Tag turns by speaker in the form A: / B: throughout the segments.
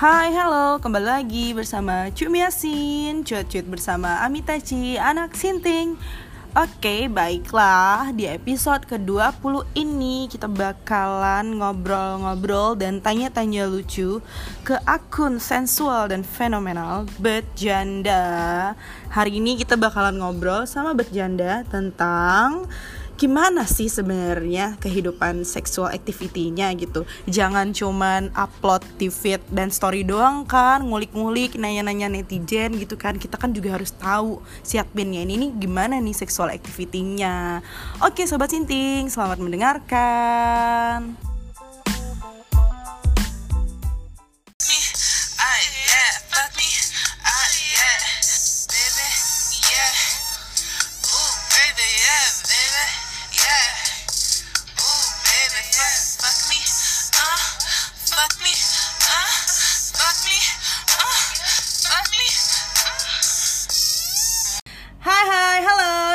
A: Hai, halo, kembali lagi bersama Cumi Yasin Cuit-cuit bersama Amitachi, anak sinting. Oke, baiklah. Di episode ke-20 ini Kita bakalan ngobrol-ngobrol dan tanya-tanya lucu Ke akun sensual dan fenomenal Bet Janda Hari ini kita bakalan ngobrol sama Bet Janda Tentang gimana sih sebenarnya kehidupan seksual activity-nya gitu. Jangan cuman upload di feed dan story doang kan, ngulik-ngulik, nanya-nanya netizen gitu kan. Kita kan juga harus tahu si adminnya ini nih gimana nih seksual activity-nya. Oke sobat sinting, selamat mendengarkan.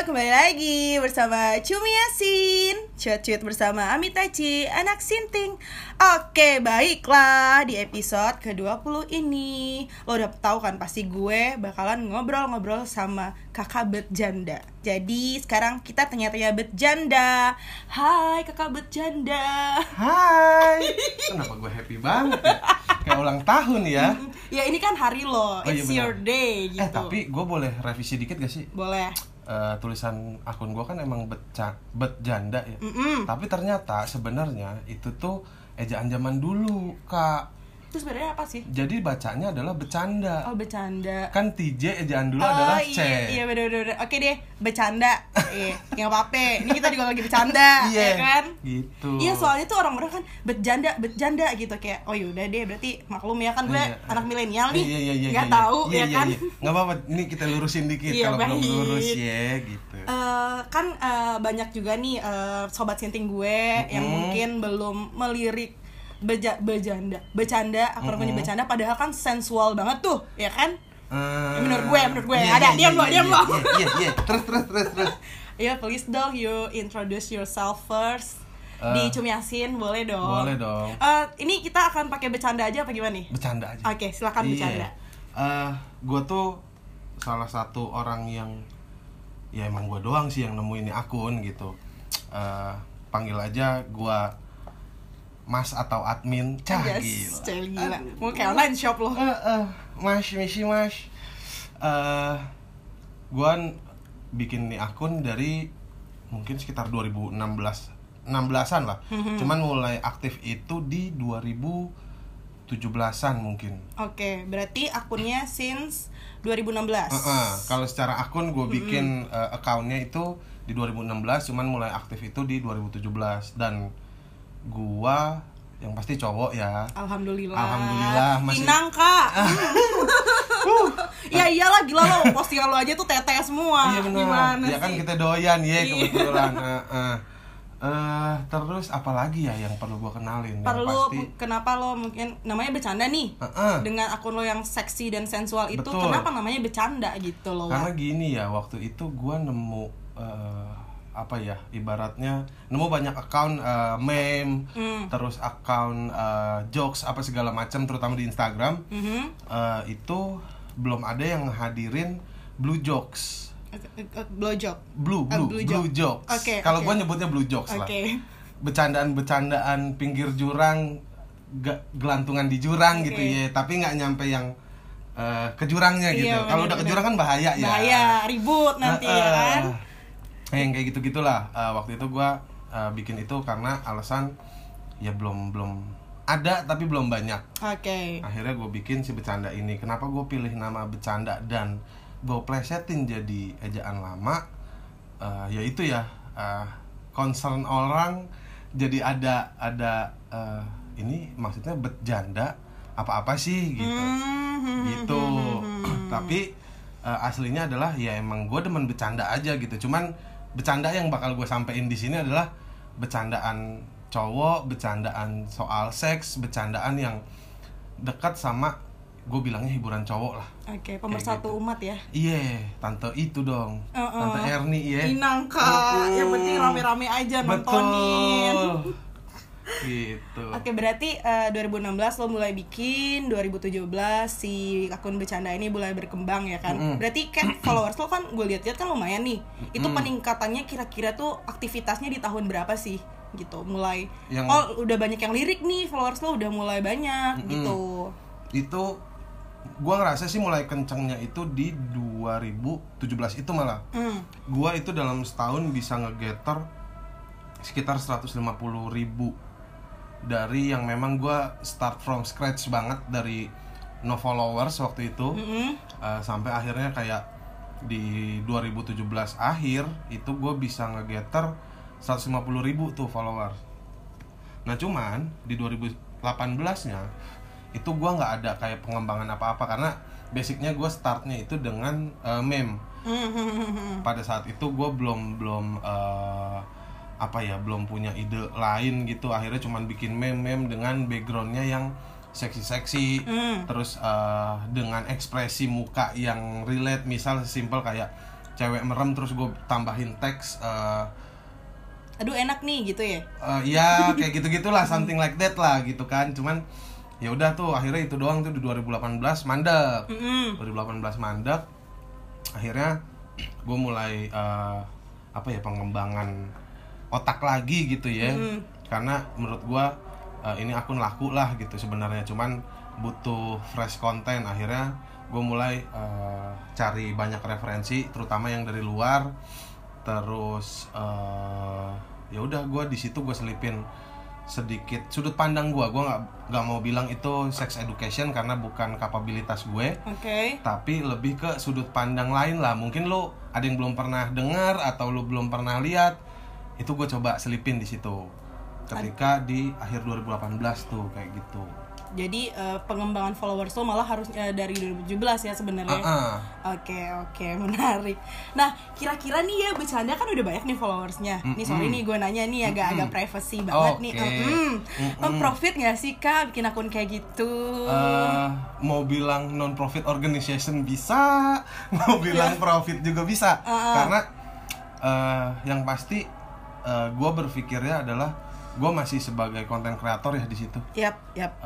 A: Kembali lagi bersama Cumi Yasin. Cuit-cuit bersama Amitachi, anak sinting. Oke, baiklah, di episode ke-20 ini. Lo udah tahu kan pasti gue bakalan ngobrol-ngobrol sama kakak bet janda. Jadi sekarang kita tanya-tanya bet janda. Hai kakak bet janda.
B: Hai, kenapa gue happy banget ya? Kayak ulang tahun ya.
A: Ya ini kan hari lo,
B: Oh, iya
A: it's
B: benar.
A: your day gitu.
B: Eh tapi gue boleh revisi dikit gak sih?
A: Boleh
B: Eh, tulisan akun gue kan emang beca, bet janda ya.
A: Mm-mm.
B: Tapi ternyata sebenarnya itu tuh ejaan zaman dulu kak.
A: Itu sebenarnya apa sih?
B: Jadi bacanya adalah bercanda.
A: Oh bercanda
B: Kan TJ ejaan dulu adalah C.
A: iya, iya bener bener bener. Oke deh, bercanda. Iya, nggak apa-apa. Ini kita juga lagi bercanda,
B: Iya,
A: ya kan?
B: Gitu.
A: Iya soalnya tuh orang-orang kan berjanda, berjanda gitu kayak oh yaudah deh berarti maklum ya kan gue
B: Iya.
A: anak milenial nih,
B: Iya, iya, iya,
A: nggak
B: iya,
A: tahu
B: iya,
A: ya
B: iya,
A: kan?
B: iya. Nggak apa-apa, ini kita lurusin dikit
A: Iya,
B: kalau belum lurus ya gitu.
A: Eh, kan eh, banyak juga nih eh, sobat sinting gue yang
B: Mm-mm.
A: mungkin belum melirik beja, berjanda, bercanda, aku namanya
B: Mm-mm.
A: bercanda padahal kan sensual banget tuh, ya kan?
B: Eh,
A: menurut gue, menurut gue.
B: iya,
A: Ada,
B: iya,
A: diam
B: iya,
A: lo,
B: iya,
A: diam
B: iya,
A: lo.
B: Iya, iya, iya. Terus, terus, terus, terus.
A: Ya please dong you introduce yourself first
B: Eh,
A: di Cumi Yasin boleh dong.
B: boleh dong.
A: Eh, ini kita akan pakai bercanda aja apa gimana nih?
B: Bercanda aja.
A: Oke silakan bercanda.
B: Eh, gue tuh salah satu orang yang ya emang gue doang sih yang nemuin ini akun gitu. Eh, panggil aja gue Mas atau admin. Cah
A: Yes,
B: gila.
A: gila. Mau kayak online shop loh.
B: Eh, eh, mas, misi mas. Eh, gue bikin nih akun dari mungkin sekitar 2016 16-an lah.
A: Mhm.
B: Cuman mulai aktif itu di 2017-an mungkin.
A: Oke berarti akunnya since 2016.
B: Heeh, Kalau secara akun gue bikin eh, accountnya itu di 2016, cuman mulai aktif itu di 2017 dan gua yang pasti cowok ya.
A: Alhamdulillah.
B: Alhamdulillah, masih-
A: Inang kak. ya iyalah gila lo postingan lo aja tuh tete semua.
B: iya.
A: Gimana
B: Ya kan
A: sih?
B: kita doyan ya kebetulan. Eh, eh. Eh, terus apalagi ya yang perlu gua kenalin? Yang
A: Perlu
B: pasti.
A: kenapa lo mungkin namanya bercanda nih?
B: Heeh.
A: dengan akun lo yang seksi dan sensual itu
B: Betul.
A: kenapa namanya bercanda gitu loh
B: Karena gini ya, waktu itu gua nemu eh, apa ya, ibaratnya nemu banyak account eh, meme,
A: Hmm.
B: terus account eh, jokes apa segala macam, terutama di Instagram.
A: Mhm.
B: eh, itu belum ada yang hadirin blue jokes. Blue,
A: Eh,
B: blue,
A: blue
B: blue,
A: joke.
B: jokes.
A: Oke,
B: Kalau
A: oke.
B: gua nyebutnya blue jokes lah.
A: oke
B: Bercandaan-bercandaan pinggir jurang, ga- gelantungan di jurang gitu
A: Oke.
B: ya, tapi nggak nyampe yang eh, ke jurangnya gitu.
A: Iya,
B: Kalau udah ke jurang kan bahaya ya.
A: bahaya ribut nanti ya kan
B: Eh, yang kayak gitu gitulah Eh, waktu itu gua eh, bikin itu karena alasan ya belum belum ada tapi belum banyak.
A: Oke.
B: Akhirnya gue bikin si bercanda ini. Kenapa gue pilih nama bercanda dan gue plesetin jadi ejaan lama? Eh, ya itu ya eh, concern orang jadi ada ada eh, ini maksudnya berjanda apa-apa sih gitu.
A: Hmm,
B: gitu. tapi eh, aslinya adalah ya emang gue demen bercanda aja gitu. Cuman bercanda yang bakal gue sampein di sini adalah bercandaan cowok bercandaan soal seks bercandaan yang dekat sama gue bilangnya hiburan cowok lah
A: oke
B: Kayak
A: pemersatu
B: gitu.
A: umat ya
B: iya tante itu dong
A: Uh-uh.
B: tante Erni ya
A: Inang kak yang penting rame-rame aja nontonin
B: Betul. Gitu.
A: Oke berarti eh, 2016 lo mulai bikin 2017 si akun bercanda ini mulai berkembang ya kan?
B: Mm-mm.
A: Berarti kan followers lo kan gue lihat-lihat kan lumayan nih. Itu peningkatannya kira-kira tuh aktivitasnya di tahun berapa sih? Gitu mulai.
B: Yang-
A: oh udah banyak yang lirik nih followers lo udah mulai banyak
B: Mm-mm.
A: gitu.
B: Itu gua ngerasa sih mulai kencengnya itu di 2017 itu malah.
A: Hmm.
B: gua itu dalam setahun bisa ngegeter sekitar 150 ribu dari yang memang gua start from scratch banget dari no followers waktu itu
A: Mm-mm.
B: Uh, sampai akhirnya kayak di 2017 akhir itu gue bisa ngegeter 150 ribu tuh followers nah cuman di 2018 nya itu gue nggak ada kayak pengembangan apa-apa karena basicnya gue startnya itu dengan uh, meme
A: Hmm.
B: pada saat itu gue belum belum uh, apa ya belum punya ide lain gitu. Akhirnya cuman bikin meme-meme dengan backgroundnya yang seksi-seksi.
A: Hmm.
B: terus uh, dengan ekspresi muka yang relate. Misal simpel kayak cewek merem terus gue tambahin teks uh,
A: Aduh enak nih gitu ya?
B: uh, ya kayak gitu gitulah something like that lah gitu kan. Cuman ya udah tuh akhirnya itu doang tuh di 2018 mandek.
A: Mm-mm.
B: 2018 mandek. Akhirnya gue mulai uh, apa ya pengembangan otak lagi gitu ya.
A: Mm.
B: karena menurut gue uh, ini akun laku lah gitu sebenarnya. Cuman butuh fresh content. Akhirnya gue mulai uh, cari banyak referensi terutama yang dari luar. Terus uh, ya udah gue di situ gue selipin sedikit sudut pandang gue gue nggak nggak mau bilang itu sex education karena bukan kapabilitas gue.
A: Oke.
B: Tapi lebih ke sudut pandang lain lah. Mungkin lo ada yang belum pernah dengar atau lo belum pernah lihat itu gue coba selipin di situ ketika di akhir 2018 tuh kayak gitu
A: Jadi eh, pengembangan followers lo malah harus eh, dari 2017 ya sebenarnya
B: Ah, ah.
A: Oke oke menarik. Nah kira-kira nih ya bercanda kan udah banyak nih followersnya. Nih sorry nih gue nanya nih agak-agak privacy banget nih.
B: Oke.
A: Mm,
B: Mm-mm.
A: Lo profit nggak sih kak bikin akun kayak gitu?
B: Eh, mau bilang non profit organization bisa mau bilang profit juga bisa karena eh, yang pasti gue berpikirnya adalah gue masih sebagai konten kreator ya di situ
A: Yap yap.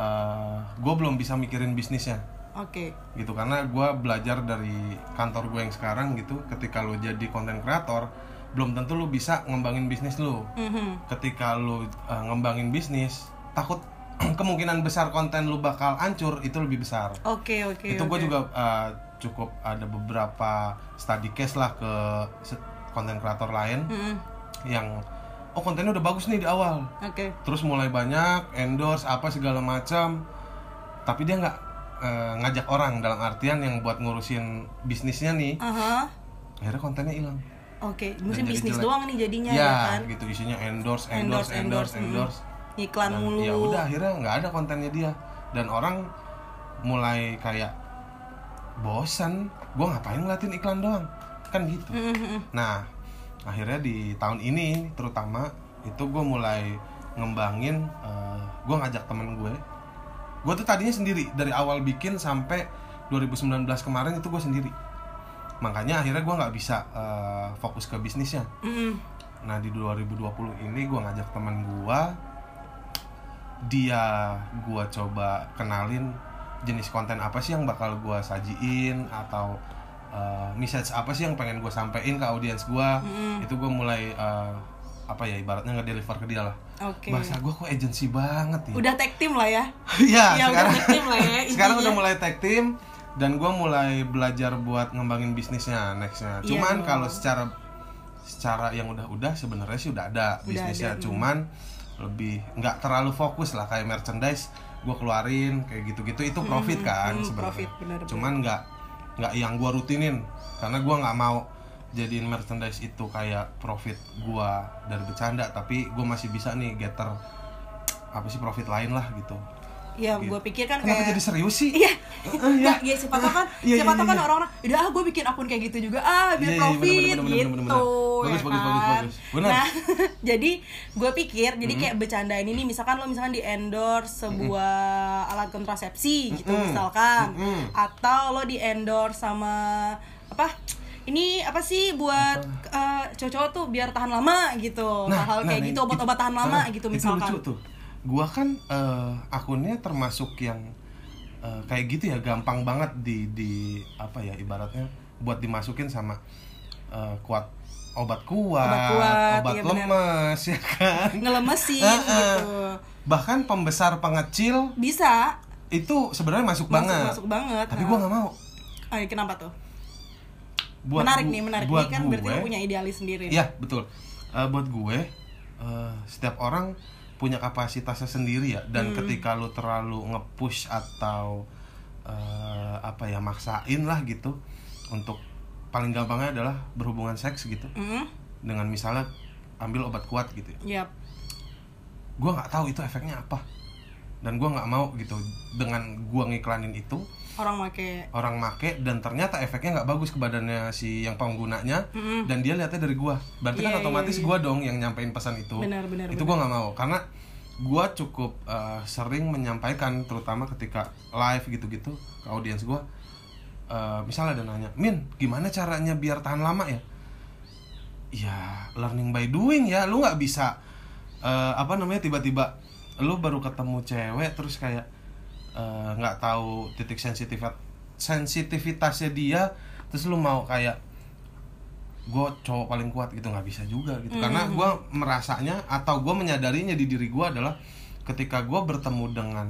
B: gue belum bisa mikirin bisnisnya
A: Oke.
B: gitu karena gue belajar dari kantor gue yang sekarang gitu ketika lo jadi konten kreator belum tentu lo bisa ngembangin bisnis lo
A: Mhm.
B: ketika lo uh, ngembangin bisnis takut kemungkinan besar konten lo bakal hancur itu lebih besar
A: Oke oke.
B: itu gue
A: oke.
B: juga uh, cukup ada beberapa study case lah ke konten kreator lain
A: Mhm.
B: Yang oh kontennya udah bagus nih di awal
A: Oke.
B: terus mulai banyak endorse apa segala macam tapi dia nggak eh, ngajak orang dalam artian yang buat ngurusin bisnisnya nih
A: Aha.
B: akhirnya kontennya hilang
A: Oke. Mungkin
B: jadi
A: bisnis
B: jelek.
A: doang nih jadinya ya,
B: ya
A: kan.
B: gitu isinya endorse endorse endorse
A: mm.
B: endorse,
A: Iklan
B: Dan
A: mulu.
B: ya udah akhirnya nggak ada kontennya dia dan orang mulai kayak bosan gue ngapain ngeliatin iklan doang kan gitu
A: Mhm.
B: Nah, akhirnya di tahun ini terutama itu gue mulai ngembangin, gue ngajak temen gue. Gue tuh tadinya sendiri dari awal bikin sampai 2019 kemarin itu gue sendiri. Makanya akhirnya gue nggak bisa eh, fokus ke bisnisnya.
A: Mhm.
B: Nah di 2020 ini gue ngajak temen gue, dia gue coba kenalin jenis konten apa sih yang bakal gue sajiin atau uh, message apa sih yang pengen gue sampein ke audiens gue
A: Mm.
B: itu gue mulai uh, apa ya ibaratnya ngedeliver ke dia lah
A: Oke.
B: bahasa gue kok agency banget ya
A: Udah tag team lah ya.
B: Iya,
A: Ya, udah
B: sekarang
A: tag team lah ya,
B: sekarang udah mulai tag team dan gue mulai belajar buat ngembangin bisnisnya nextnya.
A: Iya
B: Cuman
A: dong.
B: kalau secara secara yang udah-udah sebenarnya sih udah ada
A: Udah
B: bisnisnya.
A: ada, hmm.
B: Cuman lebih nggak terlalu fokus lah kayak merchandise gue keluarin kayak gitu-gitu itu profit kan
A: hmm,
B: sebenarnya. Cuman nggak nggak yang gue rutinin. Karena gue nggak mau jadiin merchandise itu kayak profit gue dari bercanda. Tapi gue masih bisa nih getter apa sih profit lain lah gitu
A: Ya,
B: Gitu.
A: gue pikir kan
B: Kenapa
A: kayak
B: jadi serius sih?
A: Iya.
B: iya.
A: Enggak, ya siapa tahu kan,
B: Iya,
A: siapa
B: iya,
A: tahu kan
B: iya.
A: orang-orang, udah ah gue bikin akun kayak gitu juga ah biar
B: Iya, iya,
A: profit
B: bener, bener, bener,
A: gitu.
B: bener, bener. Bagus,
A: ya
B: bagus, bagus,
A: kan?
B: bagus. Bener.
A: Nah, jadi gue pikir, jadi kayak bercandain ini misalkan lo misalkan di endorse sebuah alat kontrasepsi gitu misalkan, atau lo di endorse sama apa? Ini apa sih buat eh, cowok-cowok tuh biar tahan lama gitu, hal-hal kayak
B: nah,
A: gitu
B: itu-
A: obat-obat tahan lama
B: nah,
A: gitu
B: itu
A: misalkan.
B: lucu tuh gua kan eh, akunnya termasuk yang eh, kayak gitu ya gampang banget di di apa ya ibaratnya buat dimasukin sama eh, kuat obat kuat,
A: Obat kuat,
B: obat
A: iya
B: lemes ya kan?
A: Ngelemesin gitu.
B: Bahkan pembesar pengecil
A: bisa.
B: itu sebenarnya masuk,
A: masuk
B: banget.
A: masuk banget.
B: Tapi
A: Nah.
B: gua nggak mau.
A: Ay, kenapa tuh?
B: Buat
A: menarik nih menarik.
B: buat
A: ini kan berarti
B: gue-
A: lo punya idealis sendiri.
B: Iya betul. Eh, buat gue, eh, setiap orang punya kapasitasnya sendiri ya. Dan ketika lu terlalu nge-push atau eh, apa ya maksain lah gitu untuk paling gampangnya adalah berhubungan seks gitu
A: Mm,
B: dengan misalnya ambil obat kuat gitu. ya.
A: yap
B: Gue nggak tahu itu efeknya apa dan gue nggak mau gitu dengan gue ngiklanin itu
A: orang make
B: orang make dan ternyata efeknya nggak bagus ke badannya si yang penggunanya
A: Mm-mm.
B: dan dia lihatnya dari gua berarti
A: Iya,
B: kan
A: iya,
B: otomatis
A: iya.
B: gua dong yang nyampein pesan itu
A: Benar, benar,
B: itu
A: benar.
B: gua nggak mau karena gua cukup eh, sering menyampaikan terutama ketika live gitu-gitu ke audiens gua eh, misalnya ada nanya min gimana caranya biar tahan lama ya ya learning by doing ya lu nggak bisa eh, apa namanya tiba-tiba lu baru ketemu cewek terus kayak eh, nggak tahu titik sensitivitas sensitivitasnya dia terus lu mau kayak gue cowok paling kuat gitu nggak bisa juga gitu. Karena gue merasanya atau gue menyadarinya di diri gue adalah ketika gue bertemu dengan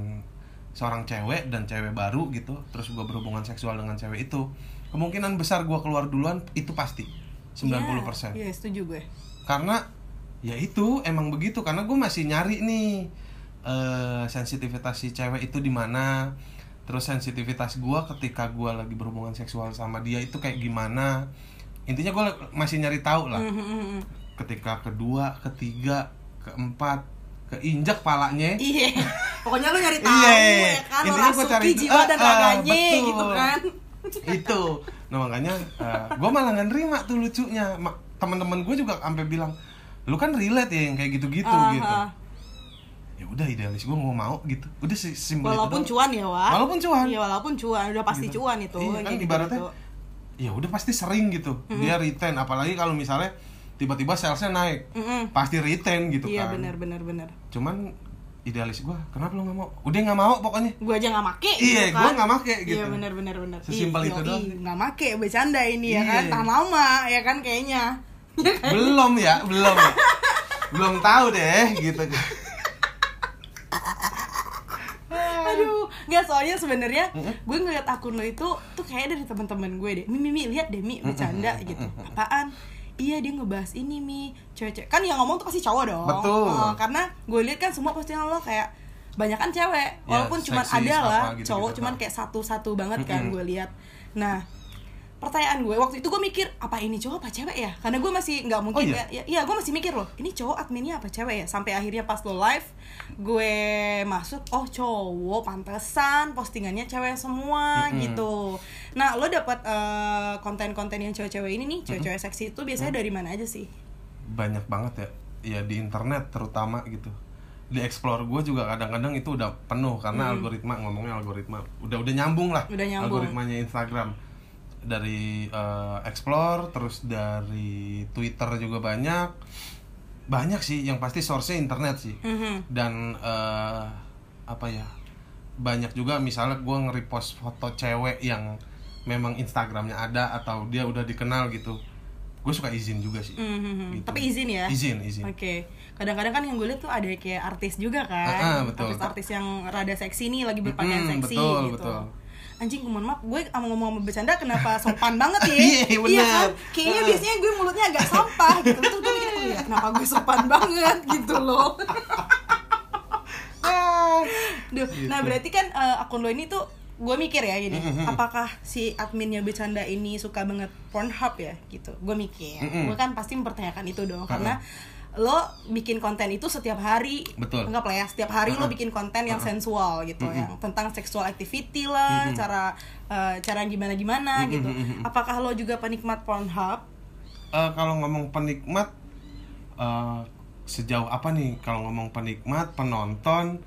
B: seorang cewek dan cewek baru gitu terus gue berhubungan seksual dengan cewek itu kemungkinan besar gue keluar duluan itu pasti 90%
A: Iya, setuju gue.
B: karena ya itu emang begitu karena gue masih nyari nih eh sensitivitas si cewek itu di mana terus sensitivitas gue ketika gue lagi berhubungan seksual sama dia itu kayak gimana intinya gue masih nyari tahu lah
A: Mhm.
B: ketika kedua ketiga keempat keinjak palanya
A: Iya. Pokoknya lu nyari tahu
B: Iya.
A: ya kan,
B: Intinya
A: rasuki
B: cari
A: jiwa dan
B: Ah, ah,
A: raganya
B: betul.
A: gitu kan.
B: itu nah makanya gue malah nggak nerima tuh lucunya Ma- teman-teman gue juga sampai bilang lu kan relate ya yang kayak gitu-gitu
A: Ah,
B: gitu
A: ah.
B: Ya udah idealis gue mau mau gitu udah sih simpel
A: Walaupun
B: itu doang.
A: cuan ya, Wak.
B: Walaupun cuan.
A: Iya, walaupun cuan, udah pasti
B: Gitu.
A: cuan itu.
B: Iya, kan
A: gitu-gitu.
B: ibaratnya ya udah pasti sering gitu dia retain apalagi kalau misalnya tiba-tiba salesnya naik
A: Mm-mm.
B: pasti retain gitu
A: Iya,
B: kan
A: benar benar benar.
B: cuman idealis gue kenapa lu nggak mau udah nggak mau pokoknya
A: Gue aja nggak make
B: Iya,
A: gitu kan.
B: gua nggak make, gitu.
A: Iya, benar benar benar.
B: Sesimpel itu
A: yoi,
B: doang.
A: nggak make bercanda ini ya
B: Iya.
A: kan. Tahan lama ya kan kayaknya.
B: belum ya belum ya. belum tahu deh gitu
A: Aduh, nggak soalnya sebenarnya gue ngeliat akun lo itu tuh kayak dari teman-teman gue deh. Mi, mi, lihat deh mi bercanda gitu. Apaan? Iya dia ngebahas ini mi cewek-cewek kan yang ngomong tuh pasti cowok dong.
B: Betul.
A: Oh, karena gue lihat kan semua postingan lo kayak banyak kan cewek,
B: Ya,
A: walaupun cuman
B: seksis,
A: ada lah
B: gitu-gitu,
A: cowok cuman
B: Pak.
A: kayak satu-satu banget kan gue lihat. Nah pertanyaan gue waktu itu gue mikir apa ini cowok apa cewek ya? Karena gue masih nggak mungkin
B: iya?
A: ya, ya, iya gue masih mikir loh ini cowok adminnya apa cewek ya? Sampai akhirnya pas lo live gue masuk oh cowok pantesan postingannya cewek semua
B: Mm-mm.
A: gitu. Nah lo dapat eh, konten-konten yang cewek-cewek ini nih cewek-cewek seksi itu biasanya dari mana aja sih?
B: Banyak banget ya. Ya di internet terutama gitu. Di explore gue juga kadang-kadang itu udah penuh karena algoritma ngomongnya algoritma. Udah udah nyambung lah
A: Udah nyambung.
B: algoritmanya Instagram dari eh, explore terus dari Twitter juga banyak banyak sih yang pasti source-nya internet sih
A: Mhm.
B: dan eh, apa ya banyak juga misalnya gue nge-repost foto cewek yang memang Instagramnya ada atau dia udah dikenal gitu gue suka izin juga sih
A: Mhm.
B: Gitu.
A: tapi izin ya
B: izin izin
A: Oke, kadang-kadang kan yang gue lihat tuh ada kayak artis juga
B: Ah, ah,
A: kan,
B: betul.
A: artis-artis yang rada seksi nih lagi berpakaian
B: Mm-mm,
A: seksi
B: betul,
A: gitu.
B: betul.
A: Anjing, mohon maaf, gue sama ngomong sama bercanda kenapa sopan banget ya?
B: Iya, bener.
A: kan? Kayaknya biasanya gue mulutnya agak sampah gitu. Terus gue mikir, oh ya kenapa gue sopan banget gitu loh. Duh, nah
B: Gitu.
A: berarti kan eh, akun lo ini tuh gue mikir ya gini,
B: Mm-mm.
A: apakah si adminnya bercanda ini suka banget Pornhub ya gitu? Gue mikir, gue kan pasti mempertanyakan itu dong karena lo bikin konten itu setiap hari,
B: Betul.
A: anggap lah ya setiap hari lo
B: Mm-mm.
A: bikin konten yang
B: Mm-mm.
A: sensual gitu,
B: Mm-mm.
A: yang tentang sexual activity lah,
B: Mm-mm.
A: cara eh, cara gimana gimana
B: Mm-mm,
A: gitu. Apakah lo juga penikmat Pornhub?
B: Eh, kalau ngomong penikmat eh, sejauh apa nih kalau ngomong penikmat penonton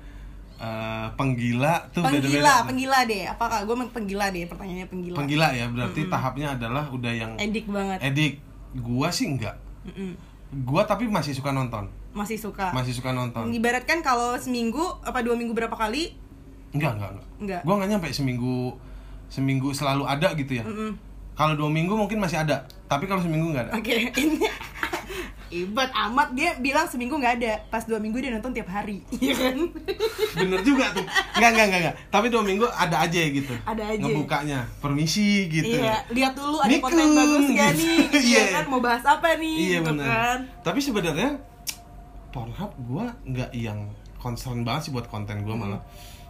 B: eh, penggila tuh
A: Penggila,
B: beda-beda
A: penggila deh. Apakah gue penggila deh? Pertanyaannya penggila.
B: penggila ya berarti tahapnya adalah udah yang
A: Edik banget.
B: edik gua sih enggak
A: Mm-mm.
B: Gua tapi masih suka nonton.
A: Masih suka?
B: Masih suka nonton.
A: Ibaratkan kalau seminggu apa dua minggu berapa kali?
B: Enggak enggak enggak,
A: Enggak.
B: gue nggak nyampe seminggu seminggu selalu ada gitu ya. Kalau dua minggu mungkin masih ada tapi kalau seminggu nggak ada.
A: Oke ini Ibat amat dia bilang seminggu nggak ada pas dua minggu dia nonton tiap hari iya kan?
B: Bener juga tuh. Nggak nggak nggak nggak. Tapi dua minggu ada aja gitu.
A: Ada aja.
B: ngebukanya. Permisi gitu.
A: Iya lihat dulu ada
B: Miku,
A: konten bagus gak
B: gitu.
A: nih? Gitu
B: Iya.
A: ya kan mau bahas apa nih?
B: Iya
A: gitu
B: benar
A: kan?
B: Tapi sebenarnya Pornhub gue nggak yang concern banget sih buat konten gue malah.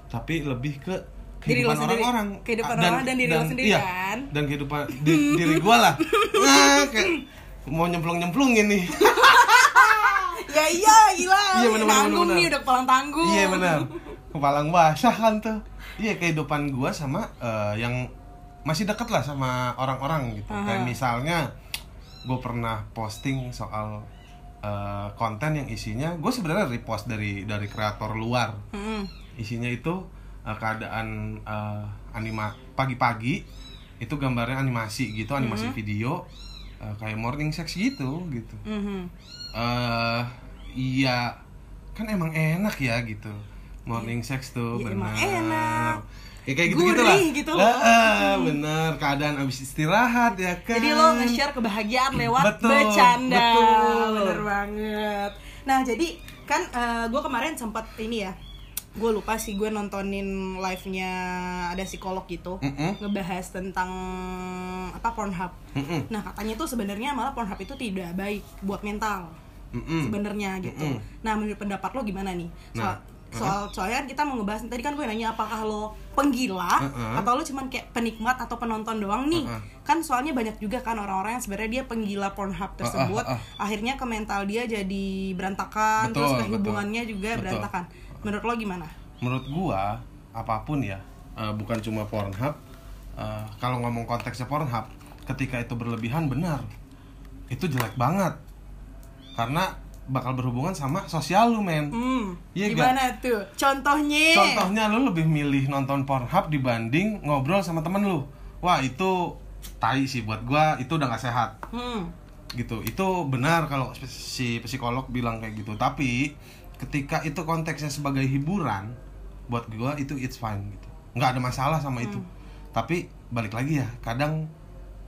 B: Tapi lebih ke kehidupan
A: sendiri.
B: orang-orang.
A: Kehidupan
B: Ah,
A: orang dan diri lo sendiri
B: iya,
A: kan?
B: dan kehidupan di- diri gue lah. Nah, kayak mau nyemplung nyemplungin nih.
A: Ya iya gila.
B: Iya, bener, bener,
A: tanggung
B: bener,
A: nih udah kepala tanggung.
B: Iya benar kepalang basah kan tuh. Iya kehidupan gue sama eh, yang masih deket lah sama orang-orang gitu. Kayak misalnya gue pernah posting soal eh, konten yang isinya gue sebenarnya repost dari dari kreator luar.
A: Mm-mm.
B: isinya itu eh, keadaan eh, anima pagi-pagi itu gambarnya animasi gitu animasi video eh, kayak morning sex gitu gitu
A: Mhm.
B: eh iya kan emang enak ya gitu morning sex tuh
A: Iya,
B: benar
A: enak.
B: ya kayak gitu gitu lah
A: gitu loh.
B: Eh, eh, bener keadaan abis istirahat ya kan
A: Jadi lo nge-share kebahagiaan lewat
B: Betul,
A: bercanda.
B: betul.
A: Bener banget. Nah, jadi kan gue kemarin sempat ini ya. Gue lupa sih gue nontonin live-nya ada psikolog gitu.
B: Mm-mm.
A: Ngebahas tentang apa Pornhub.
B: Mm-mm.
A: Nah, katanya tuh sebenarnya malah Pornhub itu tidak baik buat mental.
B: Mm-mm.
A: sebenarnya gitu.
B: Mm-mm.
A: Nah, menurut pendapat lo gimana nih? Soal
B: Nah,
A: soal soalnya kan kita mau ngebahas tadi kan gue nanya apakah lo penggila
B: Uh-uh.
A: atau lo cuman kayak penikmat atau penonton doang nih?
B: Uh-uh.
A: Kan soalnya banyak juga kan orang-orang yang sebenarnya dia penggila Pornhub tersebut,
B: Uh-uh, uh.
A: akhirnya ke mental dia jadi berantakan,
B: Betul,
A: terus ke
B: betul.
A: hubungannya juga
B: Betul.
A: berantakan. Menurut lo gimana?
B: menurut gua apa pun ya eh, bukan cuma Pornhub eh, kalau ngomong konteksnya Pornhub ketika itu berlebihan benar itu jelek banget karena bakal berhubungan sama sosial lu men
A: Hmm,
B: Iya,
A: gimana tuh? Contohnya?
B: contohnya lu lebih milih nonton Pornhub dibanding ngobrol sama temen lu wah itu tai sih buat gua itu udah gak sehat
A: Hmm.
B: gitu itu benar kalau si psikolog bilang kayak gitu tapi ketika itu konteksnya sebagai hiburan buat gua itu it's fine gitu. Nggak ada masalah sama itu. Tapi balik lagi ya kadang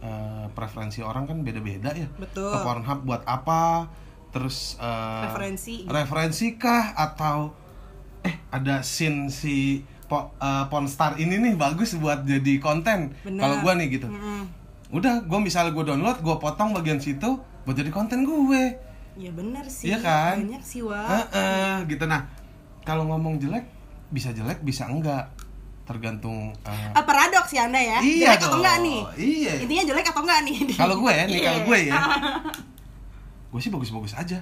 B: eh, preferensi orang kan beda-beda ya.
A: Betul.
B: ke Pornhub buat apa terus eh,
A: Referensi.
B: referensi kah? Atau eh ada scene si po, eh, Pornstar ini nih bagus buat jadi konten. Kalau gua nih gitu.
A: Mm-mm.
B: udah gue misalnya gue download gue potong bagian situ buat jadi konten gue
A: Ya benar sih.
B: Iya kan?
A: Banyak sih, Wak.
B: Heeh, gitu. Nah kalau ngomong jelek bisa jelek bisa enggak. Tergantung
A: Ah, paradoks ya anda ya.
B: Iya
A: jelek atau enggak nih?
B: Iya.
A: intinya jelek atau enggak nih?
B: Kalau gue ya nih
A: Iya.
B: kalau gue ya. Gue sih bagus-bagus aja.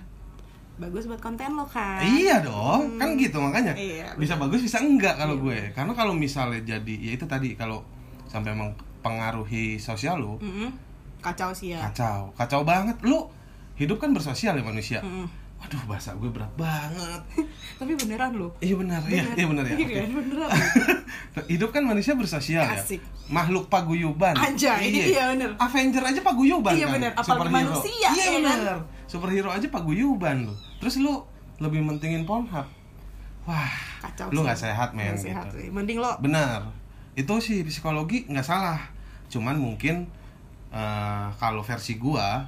A: Bagus buat konten lo kan?
B: Iya dong kan gitu makanya.
A: Iya,
B: bisa bagus bisa enggak kalau gue. Karena kalau misalnya jadi ya itu tadi kalau sampai mempengaruhi sosial lu
A: Mm-mm. kacau sih ya.
B: kacau. Kacau banget. Lu hidup kan bersosial ya manusia.
A: Mm-mm.
B: waduh bahasa gue berat banget.
A: Tapi beneran lo
B: iya benar. Iya iya benar ya
A: Iya beneran.
B: Hidup kan manusia bersosial
A: Asik.
B: ya makhluk paguyuban.
A: Anjay, ini dia, bener.
B: Avenger aja paguyuban
A: Iya,
B: kan.
A: bener. Apalagi manusia,
B: iya
A: ya kan?
B: benar. Superhero aja paguyuban lu terus lu lebih mentingin Pornhub? Wah
A: kacau
B: lu nggak sehat men
A: sehat
B: gitu.
A: sih. mending lo
B: benar. Itu sih psikologi nggak salah. Cuman mungkin eh, kalau versi gua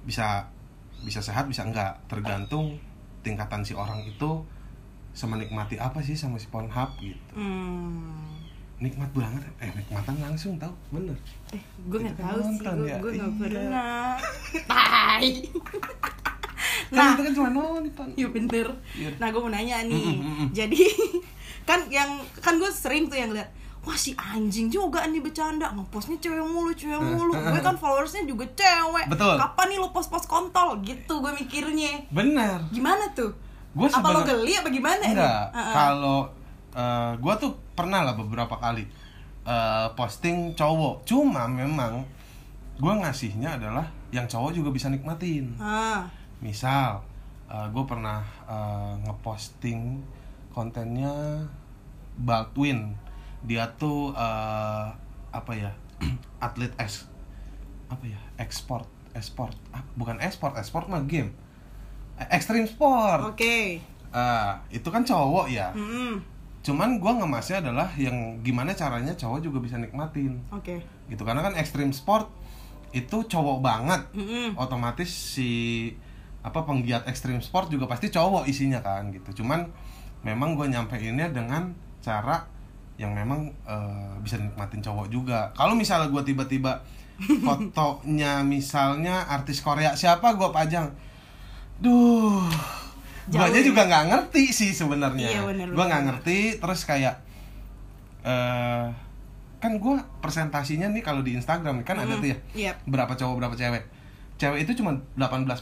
B: bisa bisa sehat bisa enggak tergantung tingkatan si orang itu semenikmati apa sih sama si Pornhub gitu
A: hmm.
B: nikmat banget eh nikmatan langsung tau bener
A: eh gue nggak
B: kan
A: tahu sih gue
B: ya.
A: gue nggak
B: Iya.
A: pernah tai
B: kan
A: nah
B: itu kan cuma nonton
A: Iya bener.
B: Iya.
A: Nah gue mau nanya nih.
B: Mm, mm, mm.
A: Jadi kan yang kan gue sering tuh yang lihat Wah si anjing juga nih bercanda. Ngepostnya cewek mulu, cewek mulu. Gue kan followersnya juga cewek.
B: Eh, Betul.
A: Kapan nih lo post-post kontol? Gitu gue mikirnya.
B: Bener.
A: Gimana tuh?
B: Gua
A: apa lo geli apa gimana
B: enggak. Kalau eh, gua tuh pernah lah beberapa kali eh, posting cowok. Cuma memang gua ngasihnya adalah yang cowok juga bisa nikmatin.
A: Ah,
B: misal gue pernah eh, ngeposting kontennya Baldwin dia tuh eh, apa ya atlet es apa ya ekspor ekspor ah, bukan ekspor ekspor mah game eh, extreme sport
A: Oke.
B: Eh, itu kan cowok ya
A: Mm-mm.
B: cuman gua ngemasnya adalah yang gimana caranya cowok juga bisa nikmatin
A: Oke.
B: gitu karena kan extreme sport itu cowok banget
A: Mm-mm.
B: otomatis si apa penggiat ekstrim sport juga pasti cowok isinya kan gitu cuman memang gue nyampeinnya dengan cara yang memang eh, bisa nikmatin cowok juga. Kalau misalnya gue tiba-tiba fotonya misalnya artis Korea siapa? Gue pajang. Duh. Guanya
A: ya?
B: juga nggak ngerti sih sebenarnya.
A: Iya,
B: gue nggak ngerti terus kayak eh kan gue presentasinya nih kalau di Instagram kan ada tuh ya
A: Yap.
B: berapa cowok berapa cewek. Cewek itu cuma 18%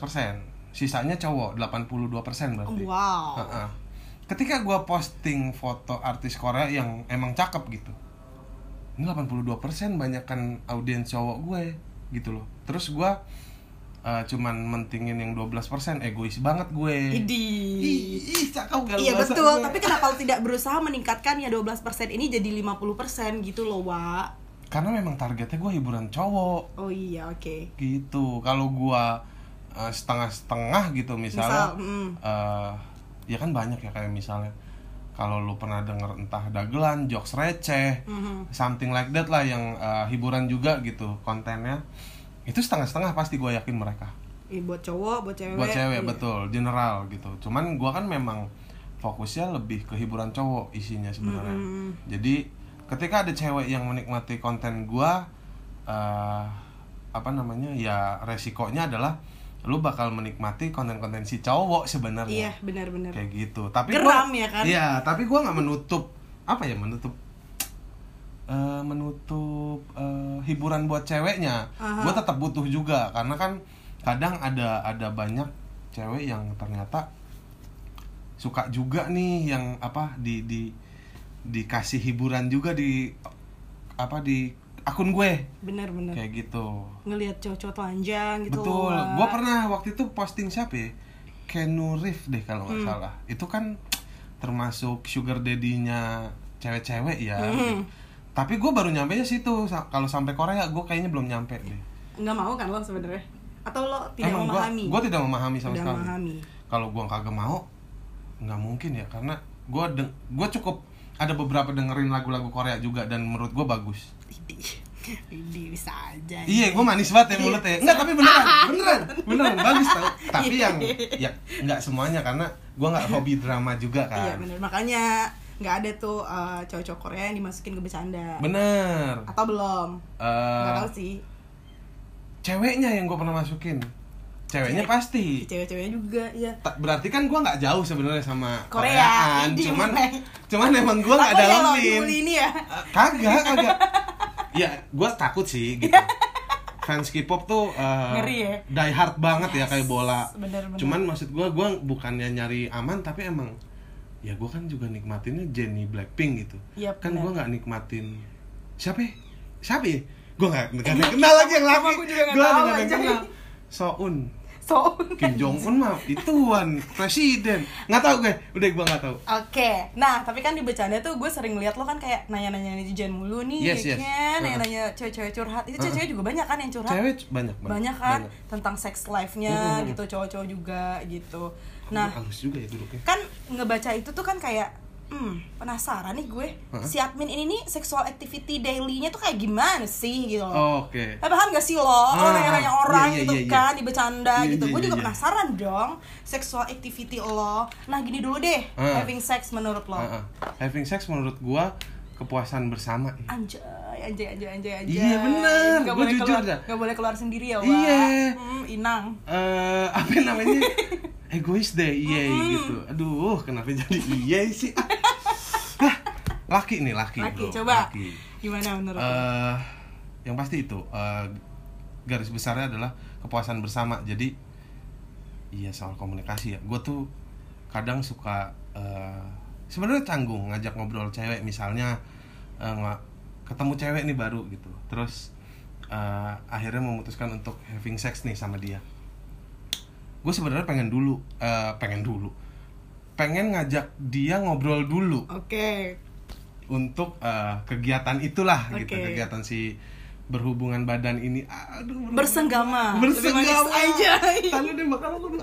B: sisanya cowok 82% berarti.
A: Wow.
B: Heeh. Ketika gua posting foto artis Korea yang emang cakep gitu ini 82% banyakkan audiens cowok gue gitu loh terus gua eh, cuman mentingin yang 12% egois banget gue
A: Idi.
B: ih, ih cakep gak lu
A: Iya betul,
B: gue?
A: tapi kenapa lu tidak berusaha meningkatkan ya 12% ini jadi 50% gitu loh, Wak?
B: karena memang targetnya gue hiburan cowok
A: Oh iya, oke.
B: gitu kalau gua eh, setengah-setengah gitu misalnya
A: Misal, mm.
B: eh, ya kan banyak ya kayak misalnya kalau lu pernah denger entah dagelan jokes receh
A: Mhm.
B: something like that lah yang eh, hiburan juga gitu kontennya itu setengah-setengah pasti gue yakin mereka
A: Iya, buat cowok, buat cewek.
B: buat cewek
A: iya.
B: betul general gitu cuman gua kan memang fokusnya lebih ke hiburan cowok isinya sebenarnya
A: Mm-mm.
B: jadi ketika ada cewek yang menikmati konten gua eh, apa namanya ya resikonya adalah lu bakal menikmati konten-konten si cowok sebenarnya
A: Iya, benar-benar.
B: kayak gitu tapi
A: Geram
B: gua,
A: ya kan?
B: iya tapi gua nggak menutup apa ya menutup eh, menutup eh, hiburan buat ceweknya
A: Aha.
B: gue tetap butuh juga karena kan kadang ada ada banyak cewek yang ternyata suka juga nih yang apa di di dikasih hiburan juga di apa di akun gue
A: Benar-benar.
B: kayak gitu
A: Ngelihat cowok-cowok telanjang gitu.
B: Betul. Gua pernah waktu itu posting siapa ya? Kenu Reef deh kalau nggak
A: Hmm.
B: salah. Itu kan termasuk sugar daddy-nya cewek-cewek ya.
A: Hmm.
B: Tapi gue baru nyampe nya situ. Kalau sampai Korea, gue kayaknya belum nyampe deh.
A: Nggak mau kan lo sebenarnya? Atau lo tidak
B: Emang
A: memahami?
B: Gue tidak memahami sama
A: Tidak
B: sekali.
A: memahami.
B: Kalau gue kagak mau, nggak mungkin ya. Karena gue gue cukup ada beberapa dengerin lagu-lagu Korea juga dan menurut gue bagus.
A: Idi bisa aja.
B: Iya, gue manis banget ya mulutnya. Enggak, tapi beneran, beneran, beneran bagus tau. Tapi yang ya nggak semuanya karena gue nggak hobi drama juga
A: Iya
B: kan.
A: benar. Makanya nggak ada tuh uh, cowok-cowok Korea yang dimasukin ke bercanda.
B: Bener.
A: Atau belum? Nggak
B: Eh,
A: tahu sih.
B: ceweknya yang gue pernah masukin. Ceweknya
A: Cewek.
B: pasti.
A: Cewek-ceweknya juga ya.
B: Berarti kan gue nggak jauh sebenarnya sama
A: Korea.
B: Koreaan. Cuman, cuman emang gue nggak dalamin.
A: dibully ini ya.
B: Eh, kagak, kagak. ya, gue takut sih gitu. Fans K-pop tuh eh,
A: Ngeri ya?
B: die hard banget ya kayak bola. Cuman maksud gue, gue bukannya nyari aman tapi emang ya gue kan juga nikmatinnya Jennie Blackpink gitu.
A: Iya,
B: kan gue nggak nikmatin siapa? ya? Siapa? ya? Gue nggak ada yang kenal lagi yang laki.
A: Sama gua juga nggak
B: ada kenal. Soun.
A: So.
B: Kim Jong Un mah ituan presiden. Nggak tahu gue. Udah gue nggak tahu.
A: Oke, nah tapi kan di bercanda tuh gue sering lihat lo kan kayak nanya-nanya netizen mulu nih,
B: Yes,
A: ya
B: yes.
A: kan? Nanya-nanya cewek-cewek curhat. Itu cewek-cewek juga banyak kan yang curhat?
B: Cewek banyak banget.
A: banyak kan
B: Banyak.
A: tentang sex life-nya
B: Mm-mm.
A: gitu, cowok-cowok juga gitu.
B: Nah,
A: Nah,
B: halus juga ya duduknya.
A: kan ngebaca itu tuh kan kayak hmm penasaran nih gue
B: Heeh.
A: si admin ini nih sexual activity daily-nya tuh kayak gimana sih gitu loh
B: Oh, Oke.
A: Tapi paham gak sih lo,
B: Ah,
A: nanya-nanya orang
B: iya, iya,
A: gitu
B: iya, iya.
A: kan, di bercanda
B: Iya,
A: gitu
B: iya,
A: Gue
B: iya,
A: juga
B: iya.
A: penasaran dong, sexual activity lo Nah gini dulu deh,
B: Ah.
A: having sex menurut lo
B: Ah, ah. Having sex menurut gua kepuasan bersama. ya.
A: Anjay, anjay, anjay, anjay,
B: Iya, bener.
A: Gak
B: Gua
A: boleh
B: jujur
A: keluar,
B: dah.
A: gak boleh keluar sendiri ya, Wak
B: Iya.
A: hmm, Inang
B: eh apa namanya egois deh iya gitu aduh kenapa jadi iya sih laki nih laki
A: Laki,
B: bro.
A: coba
B: laki.
A: Gimana menurut?
B: Eh, yang pasti itu eh, garis besarnya adalah kepuasan bersama jadi iya soal komunikasi ya gue tuh kadang suka eh, sebenarnya canggung ngajak ngobrol cewek misalnya eh, nggak ketemu cewek nih baru gitu. Terus eh, akhirnya memutuskan untuk having sex nih sama dia. Gue sebenarnya pengen dulu eh, pengen dulu. Pengen ngajak dia ngobrol dulu.
A: Oke,
B: untuk eh, kegiatan itulah gitu.
A: Oke.
B: kegiatan si berhubungan badan ini. Aduh
A: bersenggama.
B: Bersenggama.
A: aja.
B: Tadi deh bakal aku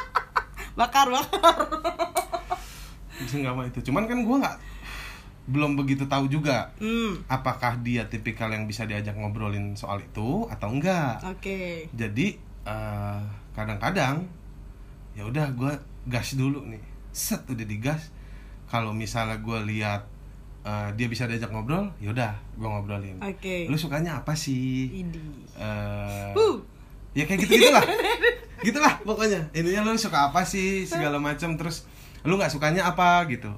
A: bakar bakar.
B: Mau itu. Cuman kan gue nggak belum begitu tahu juga
A: hmm
B: apakah dia tipikal yang bisa diajak ngobrolin soal itu atau enggak.
A: oke
B: Jadi eh, kadang-kadang ya udah gue gas dulu nih. Set udah digas. Kalau misalnya gue lihat eh, dia bisa diajak ngobrol, ya udah gue ngobrolin.
A: oke
B: Lu sukanya apa sih?
A: ini uh
B: ya kayak gitu gitulah gitulah pokoknya intinya lu suka apa sih segala macam terus lu nggak sukanya apa gitu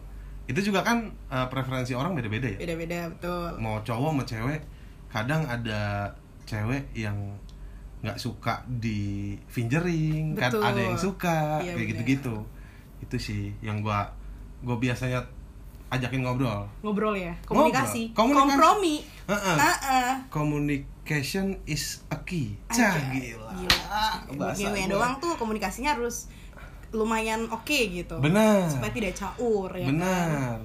B: itu juga kan eh, preferensi orang beda-beda ya?
A: Beda beda betul.
B: Mau cowok mau cewek kadang ada cewek yang nggak suka di fingering kan
A: Betul.
B: ada yang suka
A: Iya,
B: kayak gitu-gitu. Itu sih yang gua gua biasanya ajakin ngobrol.
A: Ngobrol ya? Komunikasi?
B: Komunikasi.
A: kompromi?
B: Heeh.
A: Heeh.
B: communication is a key. Cah
A: Anjay,
B: gila,
A: Buat
B: Bahasa gua.
A: doang tuh komunikasinya harus lumayan oke gitu.
B: Benar.
A: Supaya tidak caur ya kan?
B: benar.